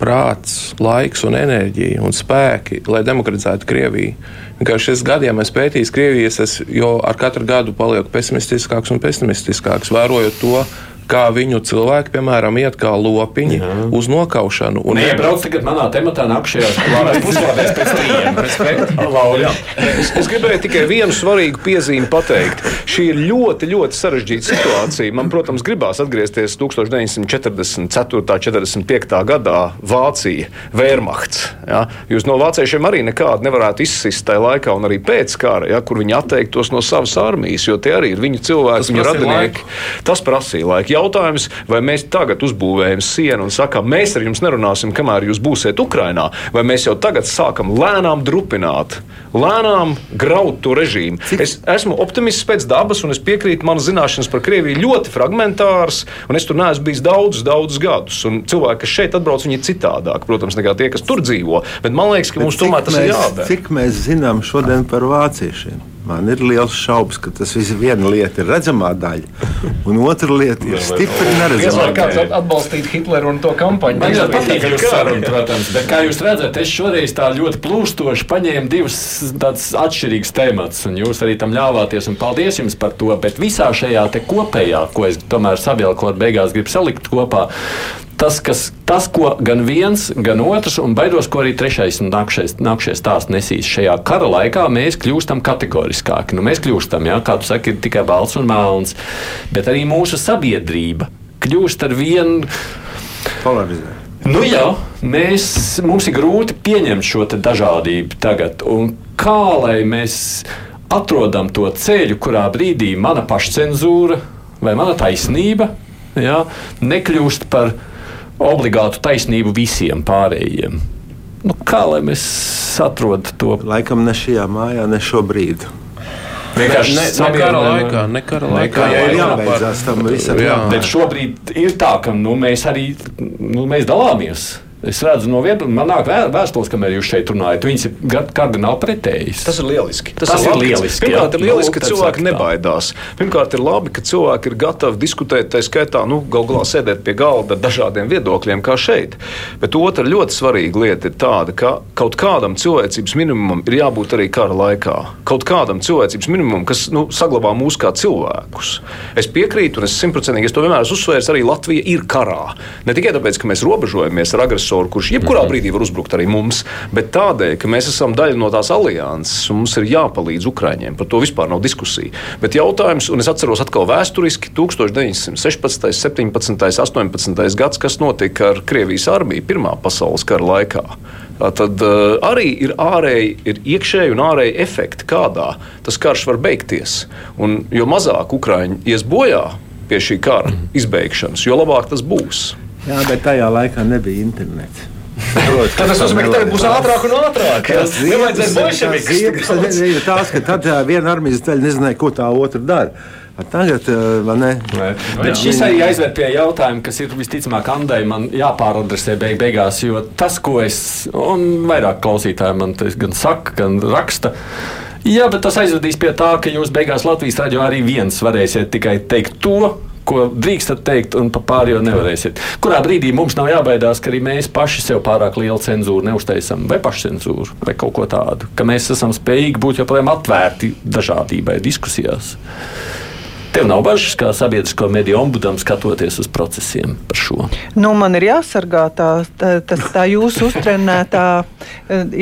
prāts, laiks, un enerģija un spēki, lai demokratizētu Krieviju. Vienkārši šis gadiem es pētīju Krievijas, es jau ar katru gadu palieku pesimistiskāks un pesimistiskāks, vērojot to, kā viņu cilvēki, piemēram, iet kā lopiņi Jā. uz nokaušanu.
Un iebrauc tagad manā tematā nākšajās puslādēs pēc trījiem.
es, es gribēju tikai vienu svarīgu piezīmi pateikt. Šī ir ļoti, ļoti sarežģīta situācija. Man, protams, gribās atgriezties 1944. un 45. gadā Vācija, Wehrmachts. Ja? Jūs no vāciešiem arī nekādu nevarētu izsist tajā laikā un arī pēc kara, ja? kur viņi atteiktos no savas armijas, jo tie arī ir viņu cilvēki, viņu radinieki. Laiku. Tas prasīja laiku jautājums, vai mēs tagad uzbūvējam sienu un sakām, mēs ar jums nerunāsim, kamēr jūs būsiet Ukrajinā, vai mēs jau tagad sākam lēnām drupināt, lēnām graut to režīmu. Cik? Es esmu optimists pēc dabas, un es piekrītu, manas zināšanas par Krieviju ļoti fragmentāras, un es tur neesmu bijis daudzus, daudzus gadus. Un cilvēki, kas šeit atbrauc, viņi ir citādāk, protams, nekā tie, kas tur dzīvo. Bet man liekas, ka bet mums tomēr tas mēs, ir jādara.
Cik mēs zinām šodien par vāciešiem? Man ir liels šaubas, ka tas viss viena lieta ir redzamā daļa, un otra lieta ir stipri neredzamā.
Kāds atbalstīt Hitleru un to kampaņu?
Man ļoti patīk jūsu saruna, protams, bet kā jūs redzat, es šoreiz tā ļoti plūstoši paņēmu divas tādas atšķirīgas tēmatus, un jūs arī tam ļāvāties, un paldies jums par to, bet visā šajā te kopējā, ko es tomēr savilkot beigās gribu salikt kopā, tas, kas, tas, ko gan viens, gan otrs, un baidos, ko arī trešais un nākšais, nākšais stāsts nesīs šajā kara laikā, mēs kļūstam kategoriskāki. Nu, mēs kļūstam, jā, kā tu saki, tikai balts un melns, bet arī mūsu sabiedrība kļūst ar vienu
polarizēta.
Nu, jā, mēs, mums ir grūti pieņemt šo dažādību tagad. Un kā lai mēs atrodam to ceļu, kurā brīdī mana pašcensūra vai mana taisnība jā, nekļūst par obligātu taisnību visiem pārējiem. Nu, kā lai mēs atrodam to?
Laikam ne šajā mājā, ne šobrīd.
Vienkārši ne, ne kara laikā, ne kara laikā.
Jā, ir jābeidzās tam visam. Jā.
Bet šobrīd ir tā, ka nu, mēs arī nu, mēs dalāmies. Es redzu, no vienas man nāk vēstules, kamēr jūs šeit runājat. Viņas ir kardināli pretējas.
Tas ir lieliski.
Tas, tas ir, ir lieliski.
Pirmkārt, ir lieliski, ka cilvēki nebaidās. Pirmkārt, ir labi, ka cilvēki ir gatavi diskutēt, tā skaitā, nu, galu galā sēdēt pie galda ar dažādiem viedokļiem, kā šeit. Bet otra ļoti svarīga lieta ir tāda, ka kaut kādam cilvēcības minimumam ir jābūt arī kara laikā. Kaut kādam cilvēcības minimumam, kas nu, saglabā mūs kā cilvēkus. Es piekrītu, un es simtprocentīgi to vienmēr esmu uzsvērs, arī Latvija ir karā. Ne tikai tāpēc, ka mēs robežojamies ar agresoru agresoru, kurš jebkurā mhm. brīdī var uzbrukt arī mums, bet tādēļ, ka mēs esam daļa no tās alianses mums ir jāpalīdz Ukraiņiem. Par to vispār nav diskusija. Bet jautājums, un es atceros atkal vēsturiski 1916, 17, 18 gads, kas notika ar Krievijas armiju Pirmā pasaules kara laikā. Tad uh, arī ir ārēji, ir iekšēji un ārēji efekti, kādā tas karš var beigties. Un jo mazāk Ukrāņi ies bojā pie šī kara mhm. izbeigšanas, jo labāk tas būs.
Jā, bet tajā laikā nebija internets.
Protams, tas nozīmē, ka tagad būs ātrāk un ātrāk. Tas nevajadzēs bolševikus.
Ir tās, ka tad viena armijas daļa nezināja, ko tā otra dara. Tagad, vai ne? Nē.
Bet šis arī aizved pie jautājuma, kas ir visticamāk Andai man jāpāradresē beig beigās, jo tas, ko es, un vairāk klausītāji man gan saka, gan raksta, Jā, bet tas aizvedīs pie tā, ka jūs beigās Latvijas raidījumā arī viens varēsiet tikai teikt to, ko drīkstat teikt, un pa pārējo nevarēsiet. Kurā brīdī mums nav jābaidās, ka arī mēs paši sev pārāk lielu cenzūru neuztaisām, vai pašcensūru, vai kaut ko tādu, ka mēs esam spējīgi būt joprojām atvērti dažādībai diskusijās. Tev nav bažas, kā sabiedrisko mediju ombudam, skatoties uz procesiem par šo?
Nu, man ir jāsargā tā, tā, tā, tā jūsu uztrenētā,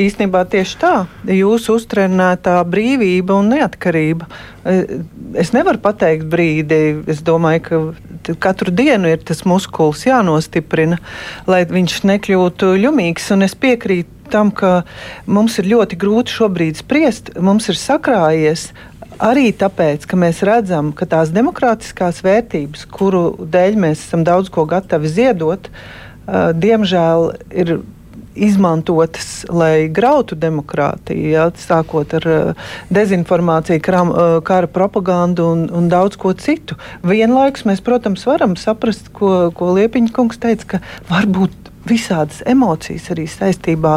īstenībā tieši tā, jūsu uztrenētā brīvība un neatkarība. Es nevaru pateikt brīdi, es domāju, ka katru dienu ir tas muskulis jānostiprina, lai viņš nekļūtu ļumīgs. Un es piekrītu tam, ka mums ir ļoti grūti šobrīd spriest. Mums ir sakrājies Arī tāpēc, ka mēs redzam, ka tās demokrātiskās vērtības, kuru dēļ mēs esam daudz ko gatavi ziedot, uh, diemžēl ir izmantotas, lai grautu demokrātiju, ja, sākot ar uh, dezinformāciju, kram, uh, kara propagandu un, un daudz ko citu. Vienlaikus mēs, protams, varam saprast, ko, ko Liepiņa kungs teica, ka varbūt visādas emocijas arī saistībā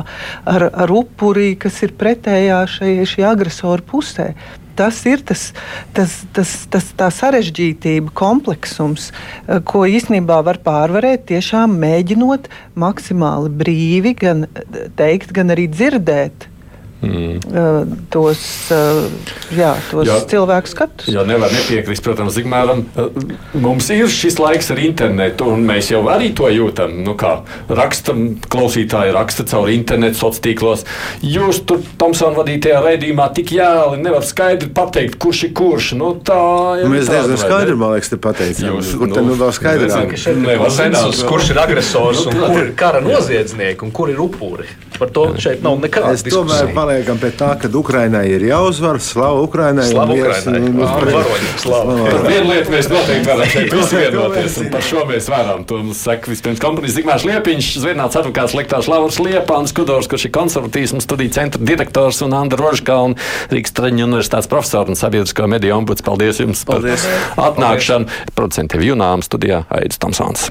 ar, ar upuri, kas ir pretējā šai, šī agresora pusē. Tas ir tas, tas, tas, tas tā sarežģītība, kompleksums, eh, ko īstenībā var pārvarēt tiešām mēģinot maksimāli brīvi gan teikt, gan arī dzirdēt Mm. tos, jā, tos jā, cilvēku skatus.
Jā, nevar nepiekrist, protams, Zigmāram. Mums ir šis laiks ar internetu, un mēs jau arī to jūtam. Nu, kā raksta, klausītāji raksta caur internetu, sociālos tīklos. Jūs tur, Tomsona vadītajā raidījumā, tik jēli nevar skaidri pateikt, kurš ir kurš. Nu, tā
jau Mēs diezgan skaidri, man liekas, te pateicām. Jūs, kur nu, te nu vēl skaidrāk?
Konsensus, kurš ir agresors, un kur ir kara noziedznieki, un kur ir upuri. Par to šeit nav nekādas diskusijas
paliekam pie tā, ka Ukrainai ir jāuzvar. Slavu Ukrainai!
Slavu Ukrainai!
Vienu lietu mēs noteikti varam šeit vienoties, un par šo mēs varam. To mums saka vispirms komponijas Zigmārs Liepiņš, Zviedrināts advokāts Lektārs Lauris Liepāns, Kudors, kurš ir konservatīsmu studiju centra direktors, un Andra Rožkalna, Rīgas Traņu universitātes profesora un sabiedrisko mediju ombuds. Paldies jums
Paldies.
par atnākšanu. Producentiem Junām studijā Aidis Tomsons.